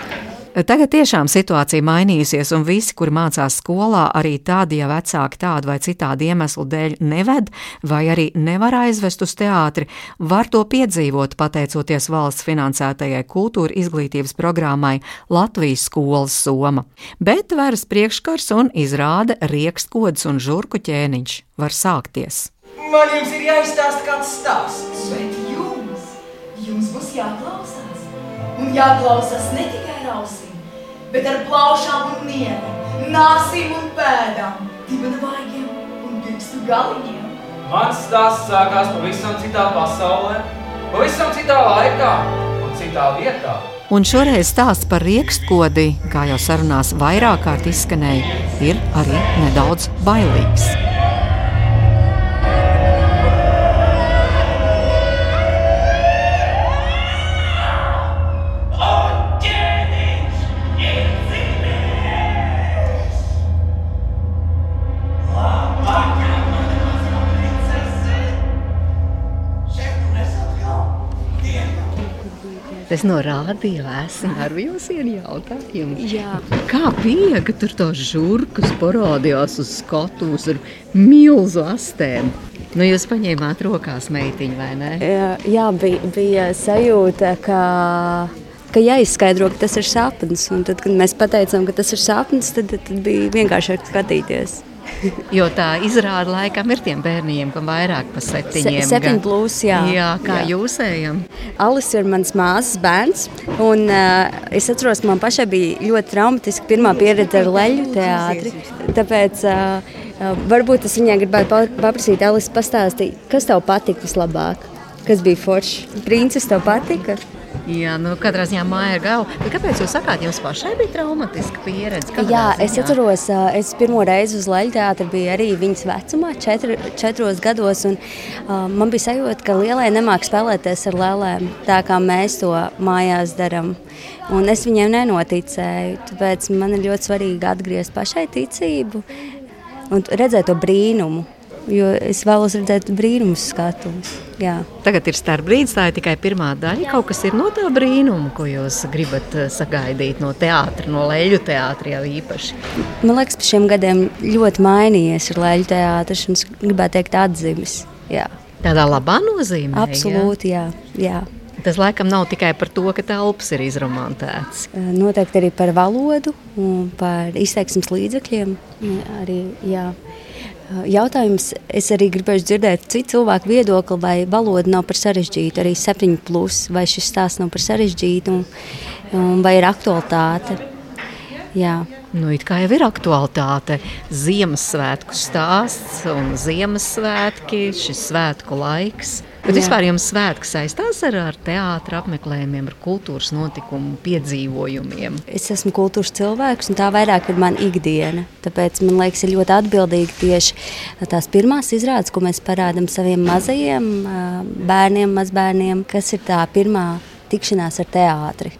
Tagad tiešām situācija mainījusies, un visi, kuri mācās skolā, arī tādi, ja vecāki tādu vai citādu iemeslu dēļ neved, vai arī nevar aizvest uz teātri, var to piedzīvot pateicoties valsts finansētajai kultūra izglītības programmai Latvijas skolas soma. Bet veras priekškars un izrāda riekstkods un žurku ķēniņš var sākties. Man jums ir jāizstāsta kāds stāsts, bet jums, jums būs jāklausās. Un jāklausās ne tikai ar ausīm bet ar plaušām un miegu, nāsīm un pēdām, dibena vaigiem un pirkstu galiņiem. Mans stāsts sākās pavisam citā pasaulē, pavisam citā laikā un citā vietā. Un šoreiz stāsts par riekstkodī, kā jau sarunās vairāk kārt izskanēja, ir arī nedaudz bailīgs. Es no rādio esmu ar jums jautājumu. Jā. Kā bija, ka tur tās žurkas parādījās uz skatuves ar milzu astēm? Nu, jūs paņēmāt rokās meitiņu, vai ne? Jā, jā bija, bija sajūta, ka, ka jāizskaidro, ka tas ir sapnis. Un tad, kad mēs pateicām, ka tas ir sapnis, tad, tad bija vienkāršāk skatīties. Jo tā izrāda laikam ir tiem bērniem, kam vairāk par septiņiem. Se, septiņi plus, jā. jā kā jā. jūs ejam? Alis ir mans māsas bērns. Un, uh, es atceros, man pašai bija ļoti traumatiska pirmā pieredze ar leļu teātri. Tāpēc uh, varbūt es viņai gribētu paprasīt, Alis, pastāstīt, kas tev patika vislabāk? Kas bija forši? Princis tev patika? Jā, nu, katrā ziņā māja ir galva. Bet kāpēc jūs sakāt, jums pašai bija traumatiska pieredze? Kādā Jā, ziņā? es atceros, es pirmo reizi uz Latvijas teātra biju arī viņas vecumā, četri, četros gados. Un, uh, man bija sajūta, ka lielai nemāk spēlēties ar lēlēm, tā kā mēs to mājās darām. Un es viņiem nenoticēju. Tāpēc man ir ļoti svarīgi atgriezt pašai ticību un redzēt to brīnumu. Jo es vēlos redzēt brīnumus skatuves. Jā. Tagad ir starpbrīdis, tā ir tikai pirmā daļa. Kaut kas ir no tā brīnuma, ko jūs gribat eh, sagaidīt no teātra, no leļu teātra jau īpaši. Man liekas, pa šiem gadiem ļoti mainījies ir leļu teātris un es gribētu teikt atzīmes. Jā. Tādā labā nozīmē. Absolūti, jā. jā. Tas laikam nav tikai par to, ka telpas ir izromantētas. Noteikti arī par valodu un par izteiksmes līdzekļiem. Arī, jā. Jautājums, es arī gribēju dzirdēt citu cilvēku viedokli, vai valoda nav par sarežģītu, arī 7, plus, vai šis stāsts nav par sarežģītu, un, un vai ir aktualitāte. Jā. Nu, it kā jau ir aktualitāte. Ziemassvētku stāsts un Ziemassvētki, šis svētku laiks. Bet Jā. vispār jums svētki saistās ar, ar teātrus, apmeklējumiem, ar kultūras notikumu piedzīvojumiem? Es esmu kultūras cilvēks, un tā vairāk ir mana ikdiena. Tāpēc man liekas, ir ļoti atbildīgi tieši tās pirmās izrādes, ko mēs parādām saviem mazajiem bērniem, mazbērniem, kas ir tā pirmā tikšanās ar teātri.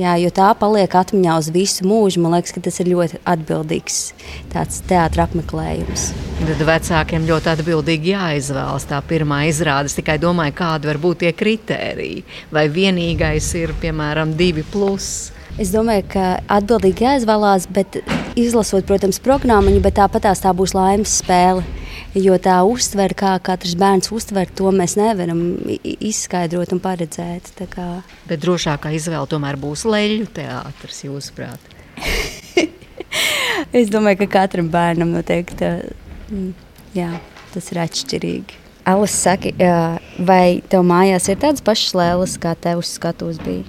Jā, jo tā paliek atmiņā uz visu mūžu. Man liekas, ka tas ir ļoti atbildīgs teātris apmeklējums. Tad vecākiem ļoti atbildīgi jāizvēlas tā pirmā izrāde. Es tikai domāju, kādi var būt tie kritēriji. Vai vienīgais ir, piemēram, divi plus. Es domāju, ka atbildīgi jāizvēlās, bet izlasot, protams, programmu, bet tāpat tā būs laimes spēle. Jo tā uztver, kā katrs bērns uztver, to mēs nevaram izskaidrot un paredzēt. Bet drošākā izvēle tomēr būs leļu teātris, jūsuprāt? es domāju, ka katram bērnam noteikti jā, tas ir atšķirīgi. Alis saka, vai tev mājās ir tādas pašas lēlas, kā tev uz skatuves bija?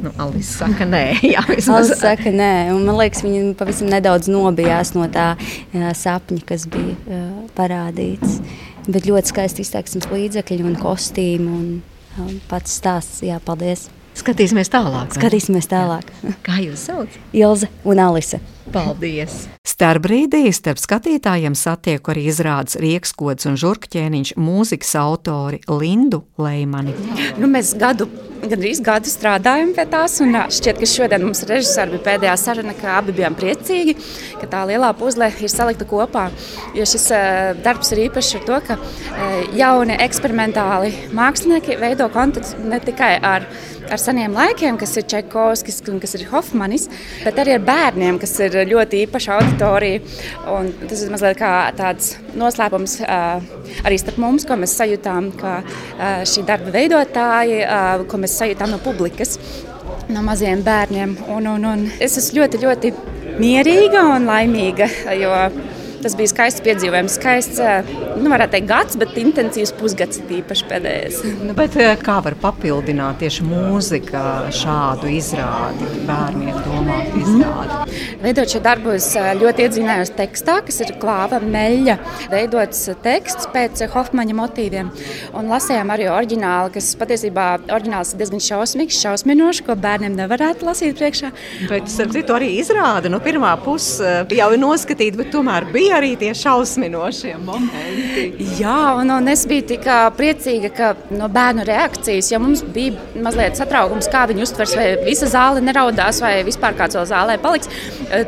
Nu, Alisa saka, nē, jā, Alisa saka, nē. Un, man liekas, viņa pavisam nedaudz nobijās no tā jā, sapņa, kas bija jā, parādīts. Bet ļoti skaisti izteiksmes līdzekļi un kostīmi un jā, pats stāsts. Jā, paldies! Skatīsimies tālāk. Skatīsimies tālāk. Jā. Kā jūs saucat? Ilze un Alise. Paldies! Starp brīdī starp skatītājiem satieku arī izrādes Riekskods un Žurkķēniņš mūzikas autori Lindu Leimani. Nu, mēs gadu, gandrīz gadu strādājam pie tās, un šķiet, ka šodien mums režisori bija pēdējā saruna, ka abi bijām priecīgi, ka tā lielā puzle ir salikta kopā. Jo šis darbs ir īpašs ar to, ka jauni eksperimentāli mākslinieki veido kontaktu ne tikai ar ar seniem laikiem, kas ir Čekovskis un kas ir Hofmanis, bet arī ar bērniem, kas ir ļoti īpaša auditorija. Tas ir mazliet kā tāds noslēpums arī starp mums, ko mēs sajūtām, uh, šī darba veidotāji, ko mēs sajūtām no publikas. No maziem bērniem. Un, un, un es esmu ļoti, ļoti mierīga un laimīga. Jo Tas bija skaists piedzīvojums. Skaists, nu, varētu teikt, gads, bet intensīvs pusgads īpaši pēdējais. Nu, bet kā var papildināt tieši mūzika šādu izrādi, bērniem domātu izrādi? Mm. Veidot šo darbu, es ļoti iedzinājos tekstā, kas ir klāva meļa. Veidots teksts pēc Hofmaņa motīviem. Un lasījām arī oriģinālu, kas patiesībā oriģināls ir diezgan šausmīgs, šausminošs, ko bērniem nevarētu lasīt priekšā. Bet, starp citu, arī izrāda, nu, pirmā puse jau ir noskatīta, bet tomēr bija bija arī tie šausminošie momenti. Jā, un, un es biju tik priecīga ka, no bērnu reakcijas, jo mums bija mazliet satraukums, kā viņi uztvers, vai visa zāle neraudās, vai vispār kāds vēl zālē paliks.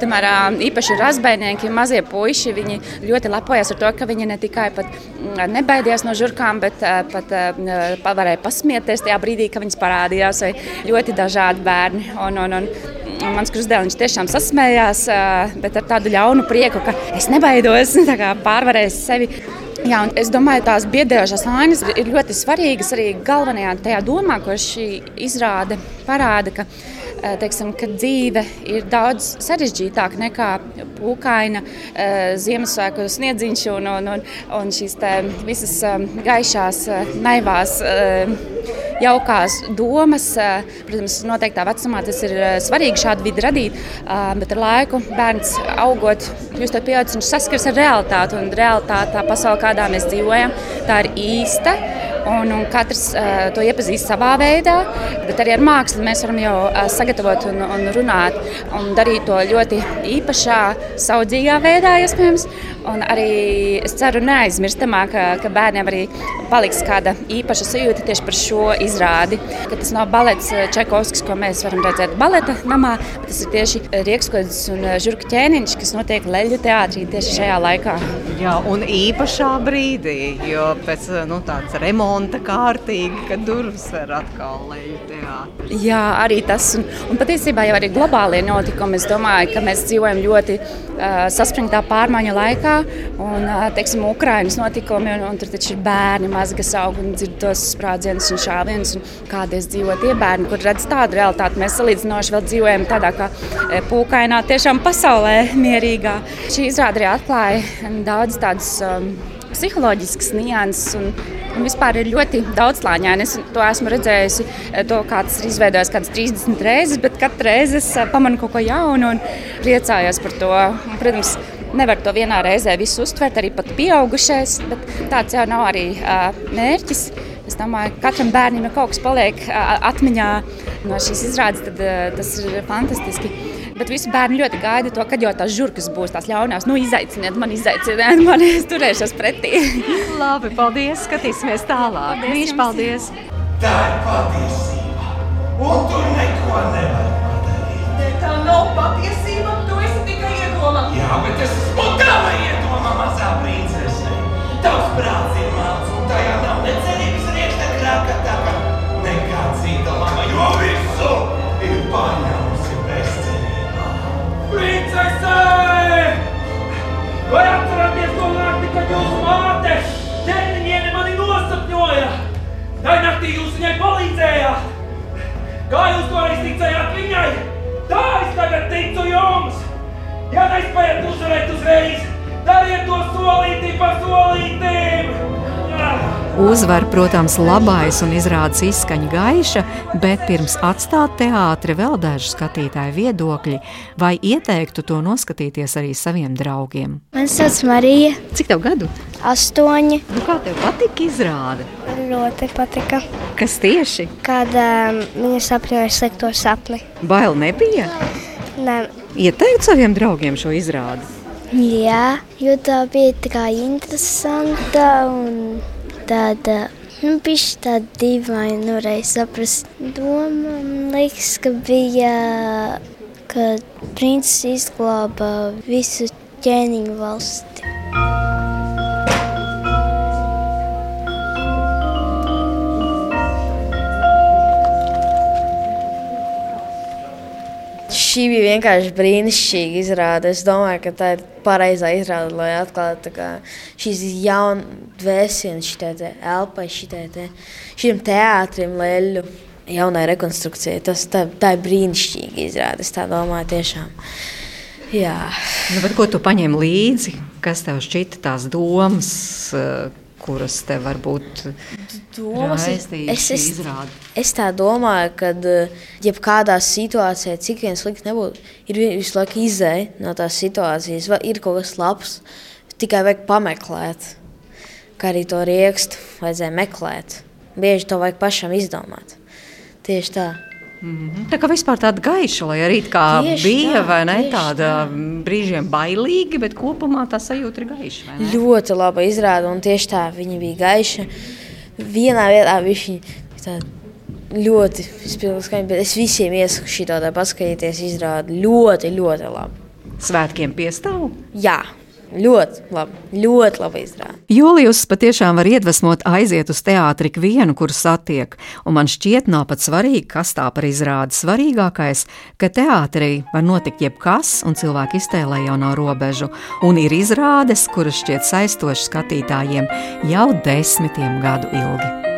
Tomēr īpaši razbēnieki, mazie puiši, viņi ļoti lepojas ar to, ka viņi ne tikai nebaidījās no žurkām, bet pat varēja pasmieties tajā brīdī, kad viņas parādījās, vai ļoti dažādi bērni. Un, un, un, mans krustdēls tiešām sasmējās, bet ar tādu ļaunu prieku, ka es nebaidos, pārvarēju sevi. Jā, es domāju, tās biedējošās ainas ir ļoti svarīgas arī galvenajā tajā domā, ko šī izrāde parāda. Ka, teiksim, ka dzīve ir daudz sarežģītāka nekā pūkaina Ziemassvētku sniedziņš un, un, un, un šīs visas gaišās, naivās jaukās domas. Protams, noteiktā vecumā tas ir svarīgi šādu vidi radīt, bet ar laiku bērns augot, kļūstot pieaugušs, viņš saskars ar realitāti. Un realitāte, tā pasaule, kādā mēs dzīvojam, tā ir īsta. Un, un katrs uh, to iepazīst savā veidā, bet arī ar mākslu mēs varam jau uh, sagatavot un, un runāt un darīt to ļoti īpašā, saudzīgā veidā, iespējams. Un arī es ceru, neaizmirstamā, ka, ka bērniem arī paliks kāda īpaša sajūta tieši par šo izrādi. Ka tas nav balets Čekovskis, ko mēs varam redzēt baleta namā, bet tas ir tieši Riekskodas un Žurka ķēniņš, kas notiek Leļu teātrī tieši šajā laikā. Jā, un īpašā brīdī, jo pēc nu, tādas remonta kārtīgi, kad durvis var atkal Leļu teātrī. Jā, arī tas, un, un patiesībā jau arī globālie notikumi, es domāju, ka mēs dzīvojam ļoti uh, saspringtā pārmaiņu laikā, un teiksim, Ukraiņas notikumi, un, un tur taču ir bērni mazi, kas aug un dzird tos sprādzienus un šāvienus, un kādies dzīvo tie bērni, kur redz tādu realitāti. Mēs salīdzinoši vēl dzīvojam tādā kā pūkainā, tiešām pasaulē mierīgā. Šī izrāde arī atklāja daudz tādas um, psiholoģiskas nianses. Un, un vispār ir ļoti daudzslāņaini. Es to esmu redzējusi, to, kā tas ir izveidojis kādas 30 reizes, bet katru reizi es pamanu kaut ko jaunu un priecājos par to. Un, protams, nevar to vienā reizē visu uztvert, arī pat pieaugušais, bet tāds jau nav arī uh, mērķis. Es domāju, ka katram bērnam ir kaut kas paliek uh, atmiņā no šīs izrādes, tad uh, tas ir fantastiski. Bet visi bērni ļoti gaida to, kad jau tās žurkas būs tās ļaunās. Nu, izaiciniet, man izaiciniet, man es turēšos pretī. Labi, paldies, skatīsimies tālāk. Mīļš, paldies! Tā ir patiesība, un tu neko nevari padarīt. Ne, tā nav patiesība, tu esi tikai iedoma. Jā, bet es esmu tava iedoma, mazā princese. Tavs prāts ir melns, un tajā nav ne cerības rieksta krāka taka, nekā cita lama, jo visu ir paņēmusi es tagad ticu jums! Ja nespējat uzvarēt uzreiz, Uzvar, protams, labais un izrādes izskaņa gaiša, bet pirms atstāt teātri vēl daži skatītāju viedokļi, vai ieteiktu to noskatīties arī saviem draugiem. Man sauc Marija. Cik tev gadu? Astoņi. Nu, kā tev patika izrāde? Ļoti patika. Kas tieši? Kad um, viņa sapņoja slikto sapni. Bail nebija? Nē. Ieteikt saviem draugiem šo izrādi? Jā, jo tā bija tā kā interesanta un tāda. Nu, bija tāda dīvaina, nu, reiz saprast. Doma, liekas, ka bija, ka princis izglāba visu ķēniņu valsti. Šī bija vienkārši brīnišķīga izrāde. Es domāju, ka tā ir pareizā izrāde, lai atklātu šīs jaunas vēsienas, šī elpa, šim teātrim, leļu. Jaunai rekonstrukcijai. Tas tā, tā ir brīnišķīga izrāde. Es tā domāju, tiešām. Jā. Nu, ko tu paņēmi līdzi? Kas tev šķita tās domas, kuras te varbūt domas, raistīja es, es, izrāde? es tā domāju, ka jebkādā situācijā, cik vien slikti nebūtu, ir vi- visu laiku izēja no tās situācijas, vai ir kaut kas labs, tikai vajag pameklēt. Kā arī to riekstu vajadzēja meklēt. Bieži to vajag pašam izdomāt. Tieši tā. Mhm. Tā kā vispār tāda gaiša, lai arī it kā Tieši bija, tā, vai ne, tāda brīžiem bailīga, bet kopumā tā sajūta ir gaiša. Ļoti laba izrāde, un tieši tā viņa bija gaiša. Vienā vietā viņa ļoti spilgti skaņa, bet es visiem iesaku šī tādā paskatīties izrādi ļoti, ļoti labi. Svētkiem piestāv? Jā, Ļoti labi, ļoti labi izrāda. Jūlijus patiešām var iedvesmot aiziet uz teātri ikvienu, kuru satiek, un man šķiet, nav pat svarīgi, kas tā par izrādi. Svarīgākais, ka teātrī var notikt jebkas, un cilvēki iztēlē jau nav robežu, un ir izrādes, kuras šķiet saistošas skatītājiem jau desmitiem gadu ilgi.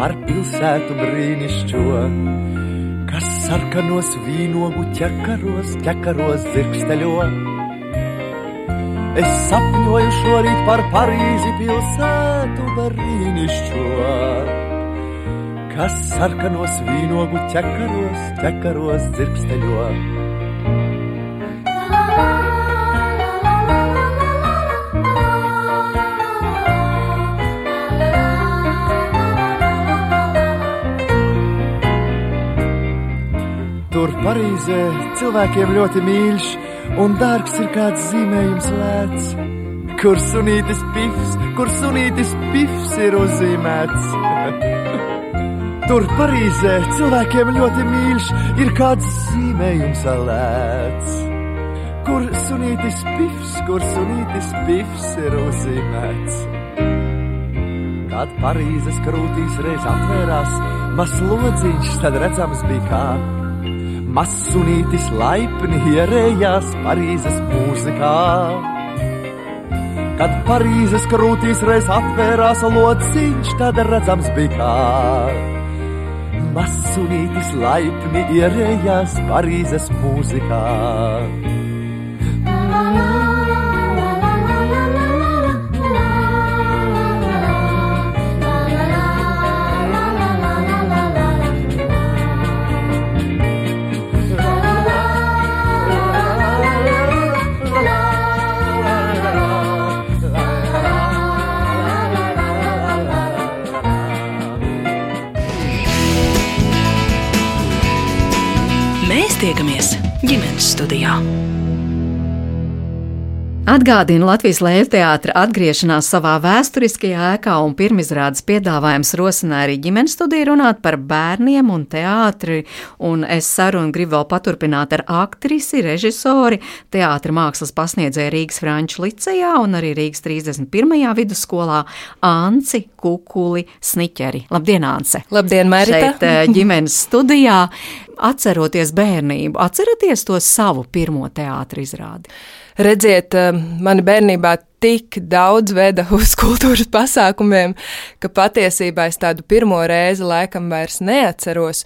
Par pilsētu brīnišķo, kas sarkanos vīnogu ķekaros, ķekaros dzirksteļo. Es sapņoju šorīt par Parīzi pilsētu brīnišķo, kas sarkanos vīnogu ķekaros, ķekaros dzirksteļo. Tur Parīzē cilvēkiem ļoti mīļš un dārgs ir kāds zīmējums lēts, kur sunītis pifs, kur sunītis pifs ir uzzīmēts. Tur Parīzē cilvēkiem ļoti mīļš ir kāds zīmējums lēts, kur sunītis pifs, kur sunītis pifs ir uzzīmēts. Kad Parīzes krūtīs reiz atvērās, mazs lodziņš tad redzams bija kā Masunītis laipni ierējās Parīzes mūzikā. Kad Parīzes krūtīs reiz atvērās lociņš, tad redzams bija kā. Masunītis laipni ierējās Parīzes mūzikā. Tiekamies ģimenes studijā. Atgādina Latvijas Lēļu teātra atgriešanās savā vēsturiskajā ēkā un pirmizrādes piedāvājums rosināja arī ģimenes studiju runāt par bērniem un teātri, un es sarunu gribu vēl paturpināt ar aktrisi, režisori, teātra mākslas pasniedzēju Rīgas Franču licejā un arī Rīgas 31. vidusskolā Anci Kukuli Sniķeri. Labdien, Ance! Labdien, Mērita! Šeit ģimenes studijā. Atceroties bērnību, atceraties to savu pirmo teātris izrādi? Redziet, eh, mani bērnībā tik daudz veda uz kultūras pasākumiem, ka patiesībā es tādu pirmo reizi laikam vairs neatceros,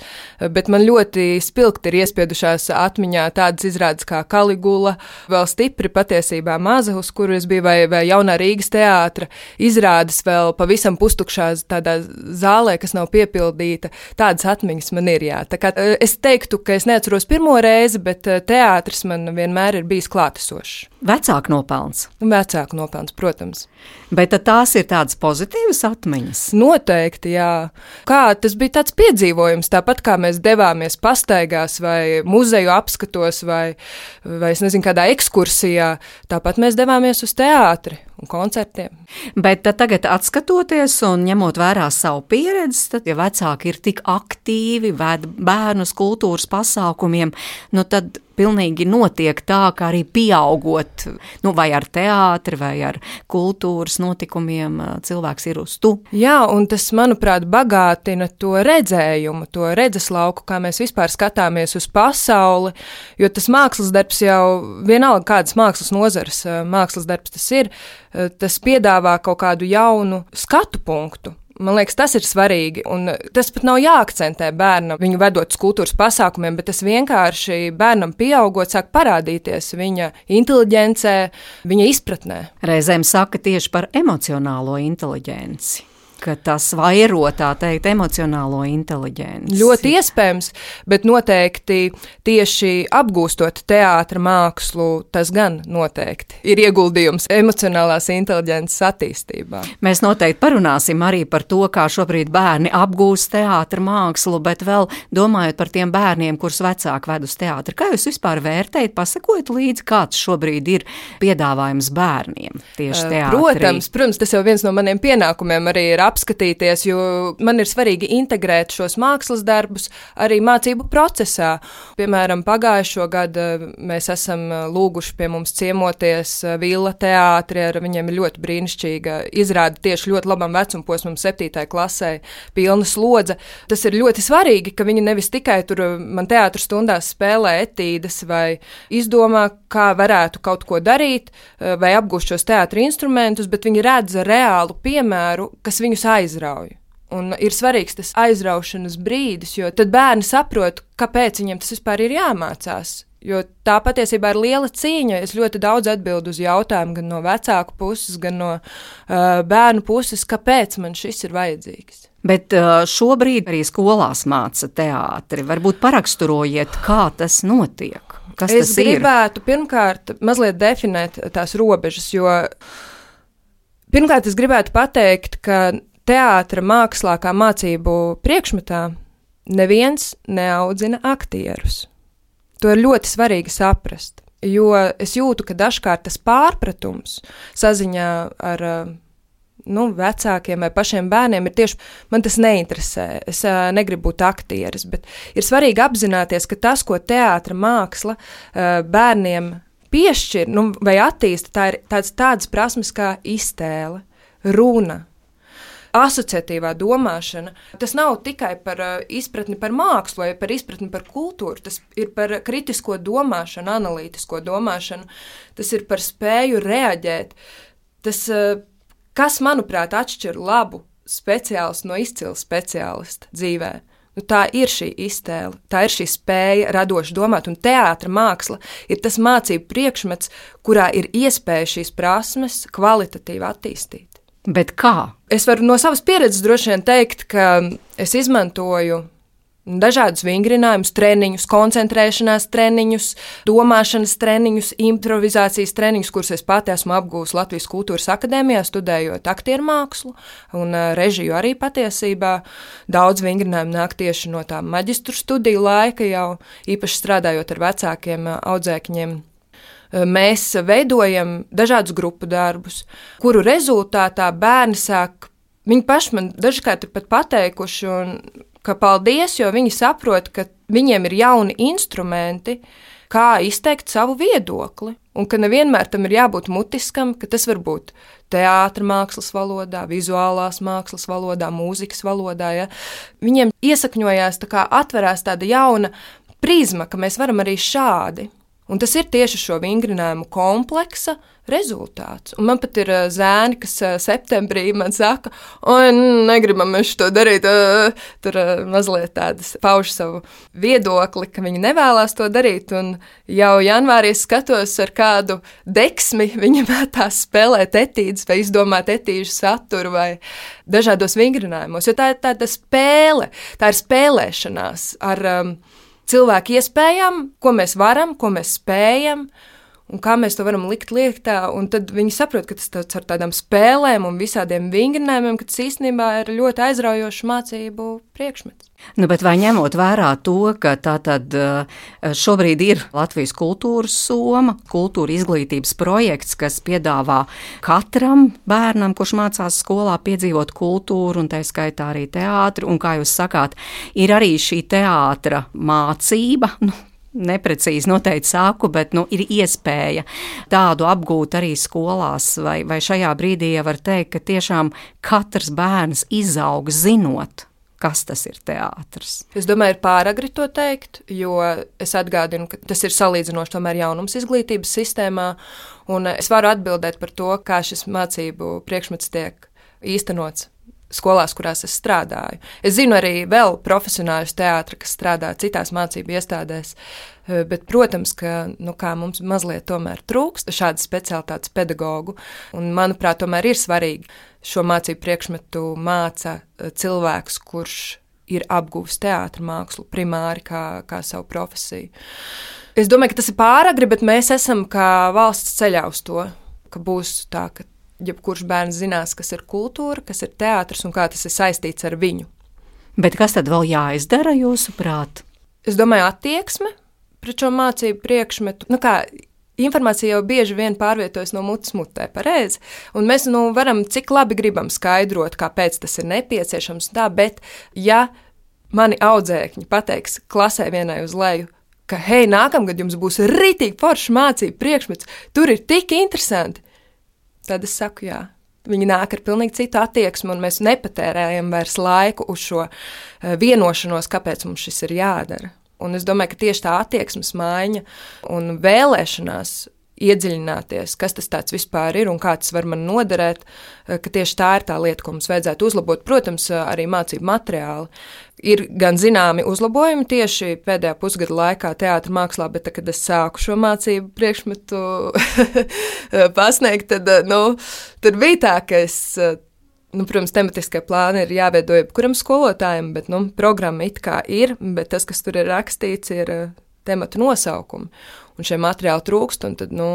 bet man ļoti spilgti ir iespiedušās atmiņā tādas izrādes kā Kaligula, vēl stipri patiesībā maza, uz kuru es biju, vai, vai jaunā Rīgas teātra izrādes vēl pavisam pustukšās tādā zālē, kas nav piepildīta. Tādas atmiņas man ir, jā. Tā kā eh, es teiktu, ka es neatceros pirmo reizi, bet eh, teātris man vienmēr ir bijis klātesošs. Vecāku nopelns. Vecāku nopelns nopelns, protams. Bet tās ir tādas pozitīvas atmiņas. Noteikti, jā. Kā tas bija tāds piedzīvojums, tāpat kā mēs devāmies pastaigās vai muzeju apskatos vai, vai es nezinu, kādā ekskursijā, tāpat mēs devāmies uz teātri un koncertiem. Bet tagad, skatoties un ņemot vērā savu pieredzi, tad, ja vecāki ir tik aktīvi, ved bērnus kultūras pasākumiem, nu tad pilnīgi notiek tā, ka arī pieaugot, nu, vai ar teātri, vai ar kultūras notikumiem, cilvēks ir uz tu. Jā, un tas, manuprāt, bagātina to redzējumu, to redzeslauku, kā mēs vispār skatāmies uz pasauli, jo tas mākslas darbs jau vienalga kādas mākslas nozares mākslas darbs tas ir, tas piedāvā kaut kādu jaunu skatu punktu. Man liekas, tas ir svarīgi. Un tas pat nav jāakcentē bērnam, viņu vedot uz kultūras pasākumiem, bet tas vienkārši bērnam pieaugot, sāk parādīties viņa inteligencē, viņa izpratnē. Reizēm saka tieši par emocionālo inteligenci. Ka tas vairo tā teikt emocionālo inteliģenci. Ļoti iespējams, bet noteikti tieši apgūstot teātra mākslu, tas gan noteikti ir ieguldījums emocionālās inteliģences attīstībā. Mēs noteikti parunāsim arī par to, kā šobrīd bērni apgūst teātra mākslu, bet vēl domājot par tiem bērniem, kurus vecāki ved uz teātri. Kā jūs vispār vērtējat, pasakojat līdzi, kāds šobrīd ir piedāvājums bērniem tieši teātrī? Protams, protams, tas jau viens no maniem pienākumiem arī ir apskatīties, jo man ir svarīgi integrēt šos mākslas darbus arī mācību procesā. Piemēram, pagājušo gadu mēs esam lūguši pie mums ciemoties Villa teātri, ar viņiem ir ļoti brīnišķīga izrāda tieši ļoti labam vecumposmam, septītai klasē, pilna slodze. Tas ir ļoti svarīgi, ka viņi nevis tikai tur man teātru stundās spēlē etīdes vai izdomā, kā varētu kaut ko darīt vai apgūst šos teātru instrumentus, bet viņi redz reālu piemēru, kas viņus aizrauj. Un ir svarīgs tas aizraušanas brīdis, jo tad bērni saprot, kāpēc viņiem tas vispār ir jāmācās. Jo tā patiesībā ir liela cīņa. Es ļoti daudz atbildu uz jautājumu gan no vecāku puses, gan no uh, bērnu puses, kāpēc man šis ir vajadzīgs. Bet uh, šobrīd arī skolās māca teātri. Varbūt paraksturojiet, kā tas notiek. Kas es tas ir? gribētu pirmkārt mazliet definēt tās robežas, jo pirmkārt es gribētu pateikt, ka teātra mākslā kā mācību priekšmetā neviens neaudzina aktierus. To ir ļoti svarīgi saprast, jo es jūtu, ka dažkārt tas pārpratums saziņā ar nu, vecākiem vai pašiem bērniem ir tieši man tas neinteresē. Es uh, negribu būt aktieris, bet ir svarīgi apzināties, ka tas, ko teātris māksla uh, bērniem piešķir nu, vai attīsta, tā ir tāds, tādas prasmes kā iztēle, runa, asociatīvā domāšana. Tas nav tikai par uh, izpratni par mākslu vai par izpratni par kultūru, tas ir par kritisko domāšanu, analītisko domāšanu, tas ir par spēju reaģēt. Tas, uh, kas, manuprāt, atšķir labu speciālistu no izcila speciālista dzīvē. Nu, tā ir šī iztēle, tā ir šī spēja radoši domāt, un teātris māksla ir tas mācību priekšmets, kurā ir iespēja šīs prasmes kvalitatīvi attīstīt. Bet kā? Es varu no savas pieredzes droši vien teikt, ka es izmantoju dažādus vingrinājumus, treniņus, koncentrēšanās treniņus, domāšanas treniņus, improvizācijas treniņus, kurus es pati esmu apgūlis Latvijas Kultūras Akadēmijā, studējot aktieru mākslu un režiju arī patiesībā. Daudz vingrinājumu nāk tieši no tā maģistru studiju laika, jau īpaši strādājot ar vecākiem audzēkņiem mēs veidojam dažādus grupu darbus, kuru rezultātā bērni sāk, viņi paši man dažkārt ir pat pateikuši, un, ka paldies, jo viņi saprot, ka viņiem ir jauni instrumenti, kā izteikt savu viedokli. Un ka nevienmēr tam ir jābūt mutiskam, ka tas var būt teātris mākslas valodā, vizuālās mākslas valodā, mūzikas valodā. Ja? Viņiem iesakņojās, tā kā atverās tāda jauna prizma, ka mēs varam arī šādi. Un tas ir tieši šo vingrinājumu kompleksa rezultāts. Un man pat ir uh, zēni, kas uh, septembrī man saka, oi, negribam mēs to darīt. Uh, tur mazliet tādas pauž savu viedokli, ka viņi nevēlas to darīt. Un jau janvārī skatos ar kādu deksmi, viņa mētās spēlēt etīdes vai izdomāt etīžu saturu vai dažādos vingrinājumos. Jo tā ir tāda spēle, tā ir spēlēšanās ar. Um, cilvēku iespējām, ko mēs varam, ko mēs spējam. Un kā mēs to varam likt lietā, un tad viņi saprot, ka tas tāds ar tādām spēlēm un visādiem vingrinājumiem, ka tas īstenībā ir ļoti aizraujošs mācību priekšmets. Nu, bet vai ņemot vērā to, ka tā tad eh, šobrīd ir Latvijas kultūras soma, kultūra izglītības projekts, kas piedāvā katram bērnam, kurš mācās skolā, piedzīvot kultūru, un tā skaitā arī teātri, un kā jūs sakāt, ir arī šī teātra mācība. Nu, neprecīzi noteikti saku, bet nu, ir iespēja tādu apgūt arī skolās, vai, vai šajā brīdī jau var teikt, ka tiešām katrs bērns izaug zinot. Kas tas ir teātris? Es domāju, ir pāragri to teikt, jo es atgādinu, ka tas ir salīdzinoši tomēr jaunums izglītības sistēmā, un es varu atbildēt par to, kā šis mācību priekšmets tiek īstenots skolās, kurās es strādāju. Es zinu arī vēl profesionāļus teātrus, kas strādā citās mācību iestādēs. Eh, bet, protams, ka nu, mums mazliet trūkst šādas specialitātes pedagoģu. Manuprāt, tomēr ir svarīgi šo mācību priekšmetu māca eh, cilvēks, kurš ir apguvis teātris mākslu primāri kā, kā savu profesiju. Es domāju, ka tas ir pāragri, bet mēs esam kā valsts ceļā uz to, ka būs tā, ka jebkurš bērns zinās, kas ir kultūra, kas ir teātris un kā tas ir saistīts ar viņu. Bet kas tad vēl jāizdara jūsuprāt? Es domāju, attieksme pret šo mācību priekšmetu. Nu kā, Informācija jau bieži vien pārvietojas no mutes mutē, pareizi. Un mēs nu, varam cik labi gribam skaidrot, kāpēc tas ir nepieciešams. Tā, bet, ja mani audzēkņi pateiks klasē vienai uz leju, ka, hei, nākamgad jums būs rītīgi forša mācību priekšmets, tur ir tik interesanti, tad es saku, jā. Viņi nāk ar pilnīgi citu attieksmi, un mēs nepatērējam vairs laiku uz šo eh, vienošanos, kāpēc mums šis ir jādara. Un es domāju, ka tieši tā attieksmes maiņa un vēlēšanās iedziļināties, kas tas vispār ir un kā tas var man noderēt, eh, ka tieši tā ir tā lieta, ko mums vajadzētu uzlabot. Protams, arī mācību materiāli. Ir gan zināmi uzlabojumi tieši pēdējā pusgada laikā teātrī mākslā, bet, tad, kad es sāku šo mācību priekšmetu pasniegt, tad, nu, tad bija tā, ka es. Nu, protams, tematiskie plāni ir jāveido jebkuram skolotājam, bet nu, programma it kā ir, bet tas, kas tur ir rakstīts, ir tematu nosaukumi un šie materiāli trūkst. Tad, nu,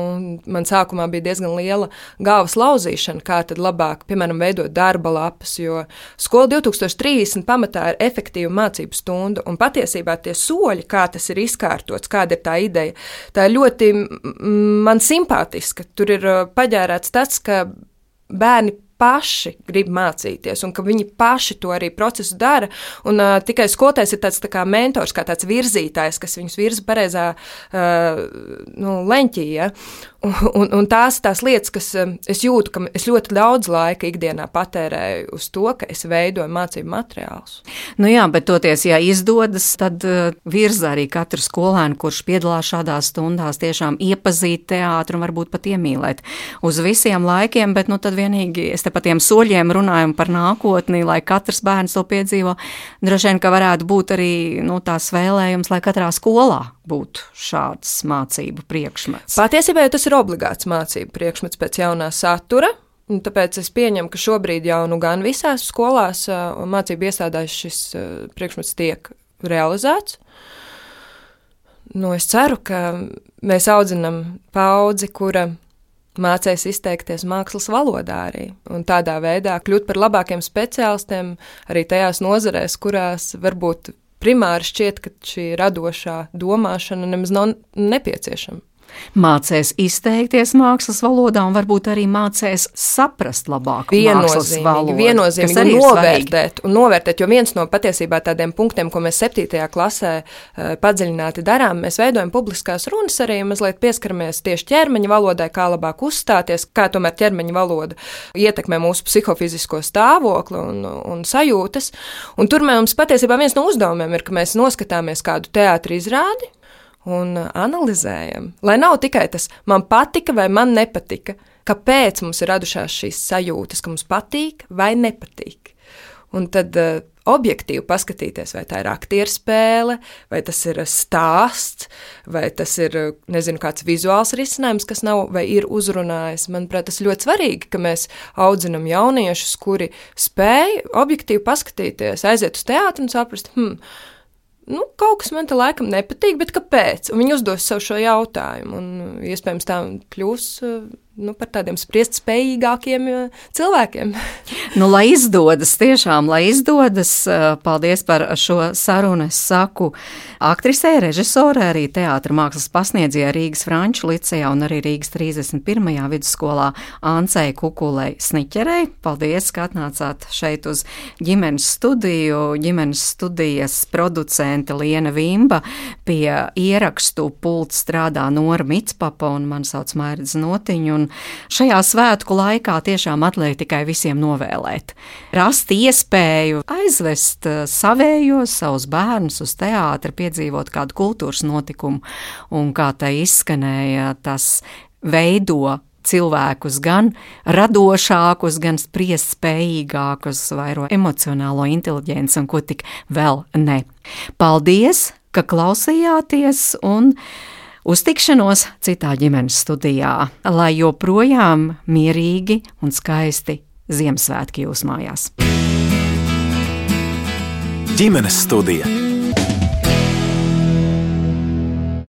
man sākumā bija diezgan liela galvas lauzīšana, kā tad labāk, piemēram, veidot darba lapas, jo skola 2030 pamatā ir efektīva mācību stunda, un patiesībā tie soļi, kā tas ir izkārtots, kāda ir tā ideja, tā ir ļoti man simpātiska. Tur ir paģērēts tas, ka bērni paši grib mācīties, un ka viņi paši to arī procesu dara. Un, uh, tikai skolotājs ir tāds tā kā mentors, kā tāds virzītājs, kas viņus virza pareizā uh, nu, leņķī. Ja? Un, un, un tās ir tās lietas, kas es jūtu, ka es ļoti daudz laika ikdienā patērēju uz to, ka es veidoju mācību materiālus. Nu jā, bet toties, ja izdodas, tad uh, virza arī katru skolēnu, kurš piedalās šādās stundās, tiešām iepazīt teātru un varbūt pat iemīlēt uz visiem laikiem, bet nu tad vienīgi es te pa tiem soļiem runājam par nākotni, lai katrs bērns to piedzīvo. Droši vien, ka varētu būt arī nu, tās vēlējums, lai katrā skolā būtu šāds mācību priekšmets. Patiesībā tas ir obligāts mācību priekšmets pēc jaunā satura. Tāpēc es pieņemu, ka šobrīd jau nu gan visās skolās un mācību iestādēs šis priekšmets tiek realizēts. Nu, es ceru, ka mēs audzinām paudzi, kura mācīs izteikties mākslas valodā arī. Un tādā veidā kļūt par labākiem speciālistiem arī tajās nozarēs, kurās varbūt primāri šķiet, ka šī radošā domāšana nemaz nav nepieciešama mācīs izteikties mākslas valodā un varbūt arī mācīs saprast labāk mākslas valodu. Viennozīmīgi un novērtēt, un novērtēt, jo viens no patiesībā tādiem punktiem, ko mēs septītajā klasē uh, padziļināti darām, mēs veidojam publiskās runas arī mazliet pieskaramies tieši ķermeņa valodai, kā labāk uzstāties, kā tomēr ķermeņa valoda ietekmē mūsu psihofizisko stāvokli un, un sajūtas. Un tur mums patiesībā viens no uzdevumiem ir, ka mēs noskatāmies kādu teātris izrādi, un analizējam. Lai nav tikai tas, man patika vai man nepatika, kāpēc mums ir radušās šīs sajūtas, ka mums patīk vai nepatīk. Un tad uh, objektīvi paskatīties, vai tā ir aktieru spēle, vai tas ir stāsts, vai tas ir nezinu, kāds vizuāls risinājums, kas nav vai ir uzrunājis. Manuprāt, tas ļoti svarīgi, ka mēs audzinām jauniešus, kuri spēj objektīvi paskatīties, aiziet uz teātru un saprast, hmm, nu, kaut kas man te laikam nepatīk, bet kāpēc? Un viņi uzdos sev šo jautājumu, un iespējams tā kļūs nu, par tādiem spriest spējīgākiem cilvēkiem. nu, lai izdodas, tiešām, lai izdodas, paldies par šo sarunu. Es saku aktrisē, režisorē, arī teātra mākslas pasniedzēja Rīgas Franču licejā un arī Rīgas 31. vidusskolā Ancei Kukulei Sniķerei. Paldies, ka atnācāt šeit uz ģimenes studiju. Ģimenes studijas producente Liena Vimba pie ierakstu pults strādā Nora Mitspapa un man sauc Mairidz Notiņu. Un šajā svētku laikā tiešām atliek tikai visiem novēlēt. Rast iespēju aizvest eh, savējos, savus bērnus uz teātri, piedzīvot kādu kultūras notikumu, un kā tai izskanēja, tas veido cilvēkus gan radošākus, gan spriest spējīgākus, vairo emocionālo inteliģenci un ko tik vēl ne. Paldies, ka klausījāties uz tikšanos citā ģimenes studijā, lai joprojām mierīgi un skaisti Ziemassvētki jūsu mājās. ģimenes studija.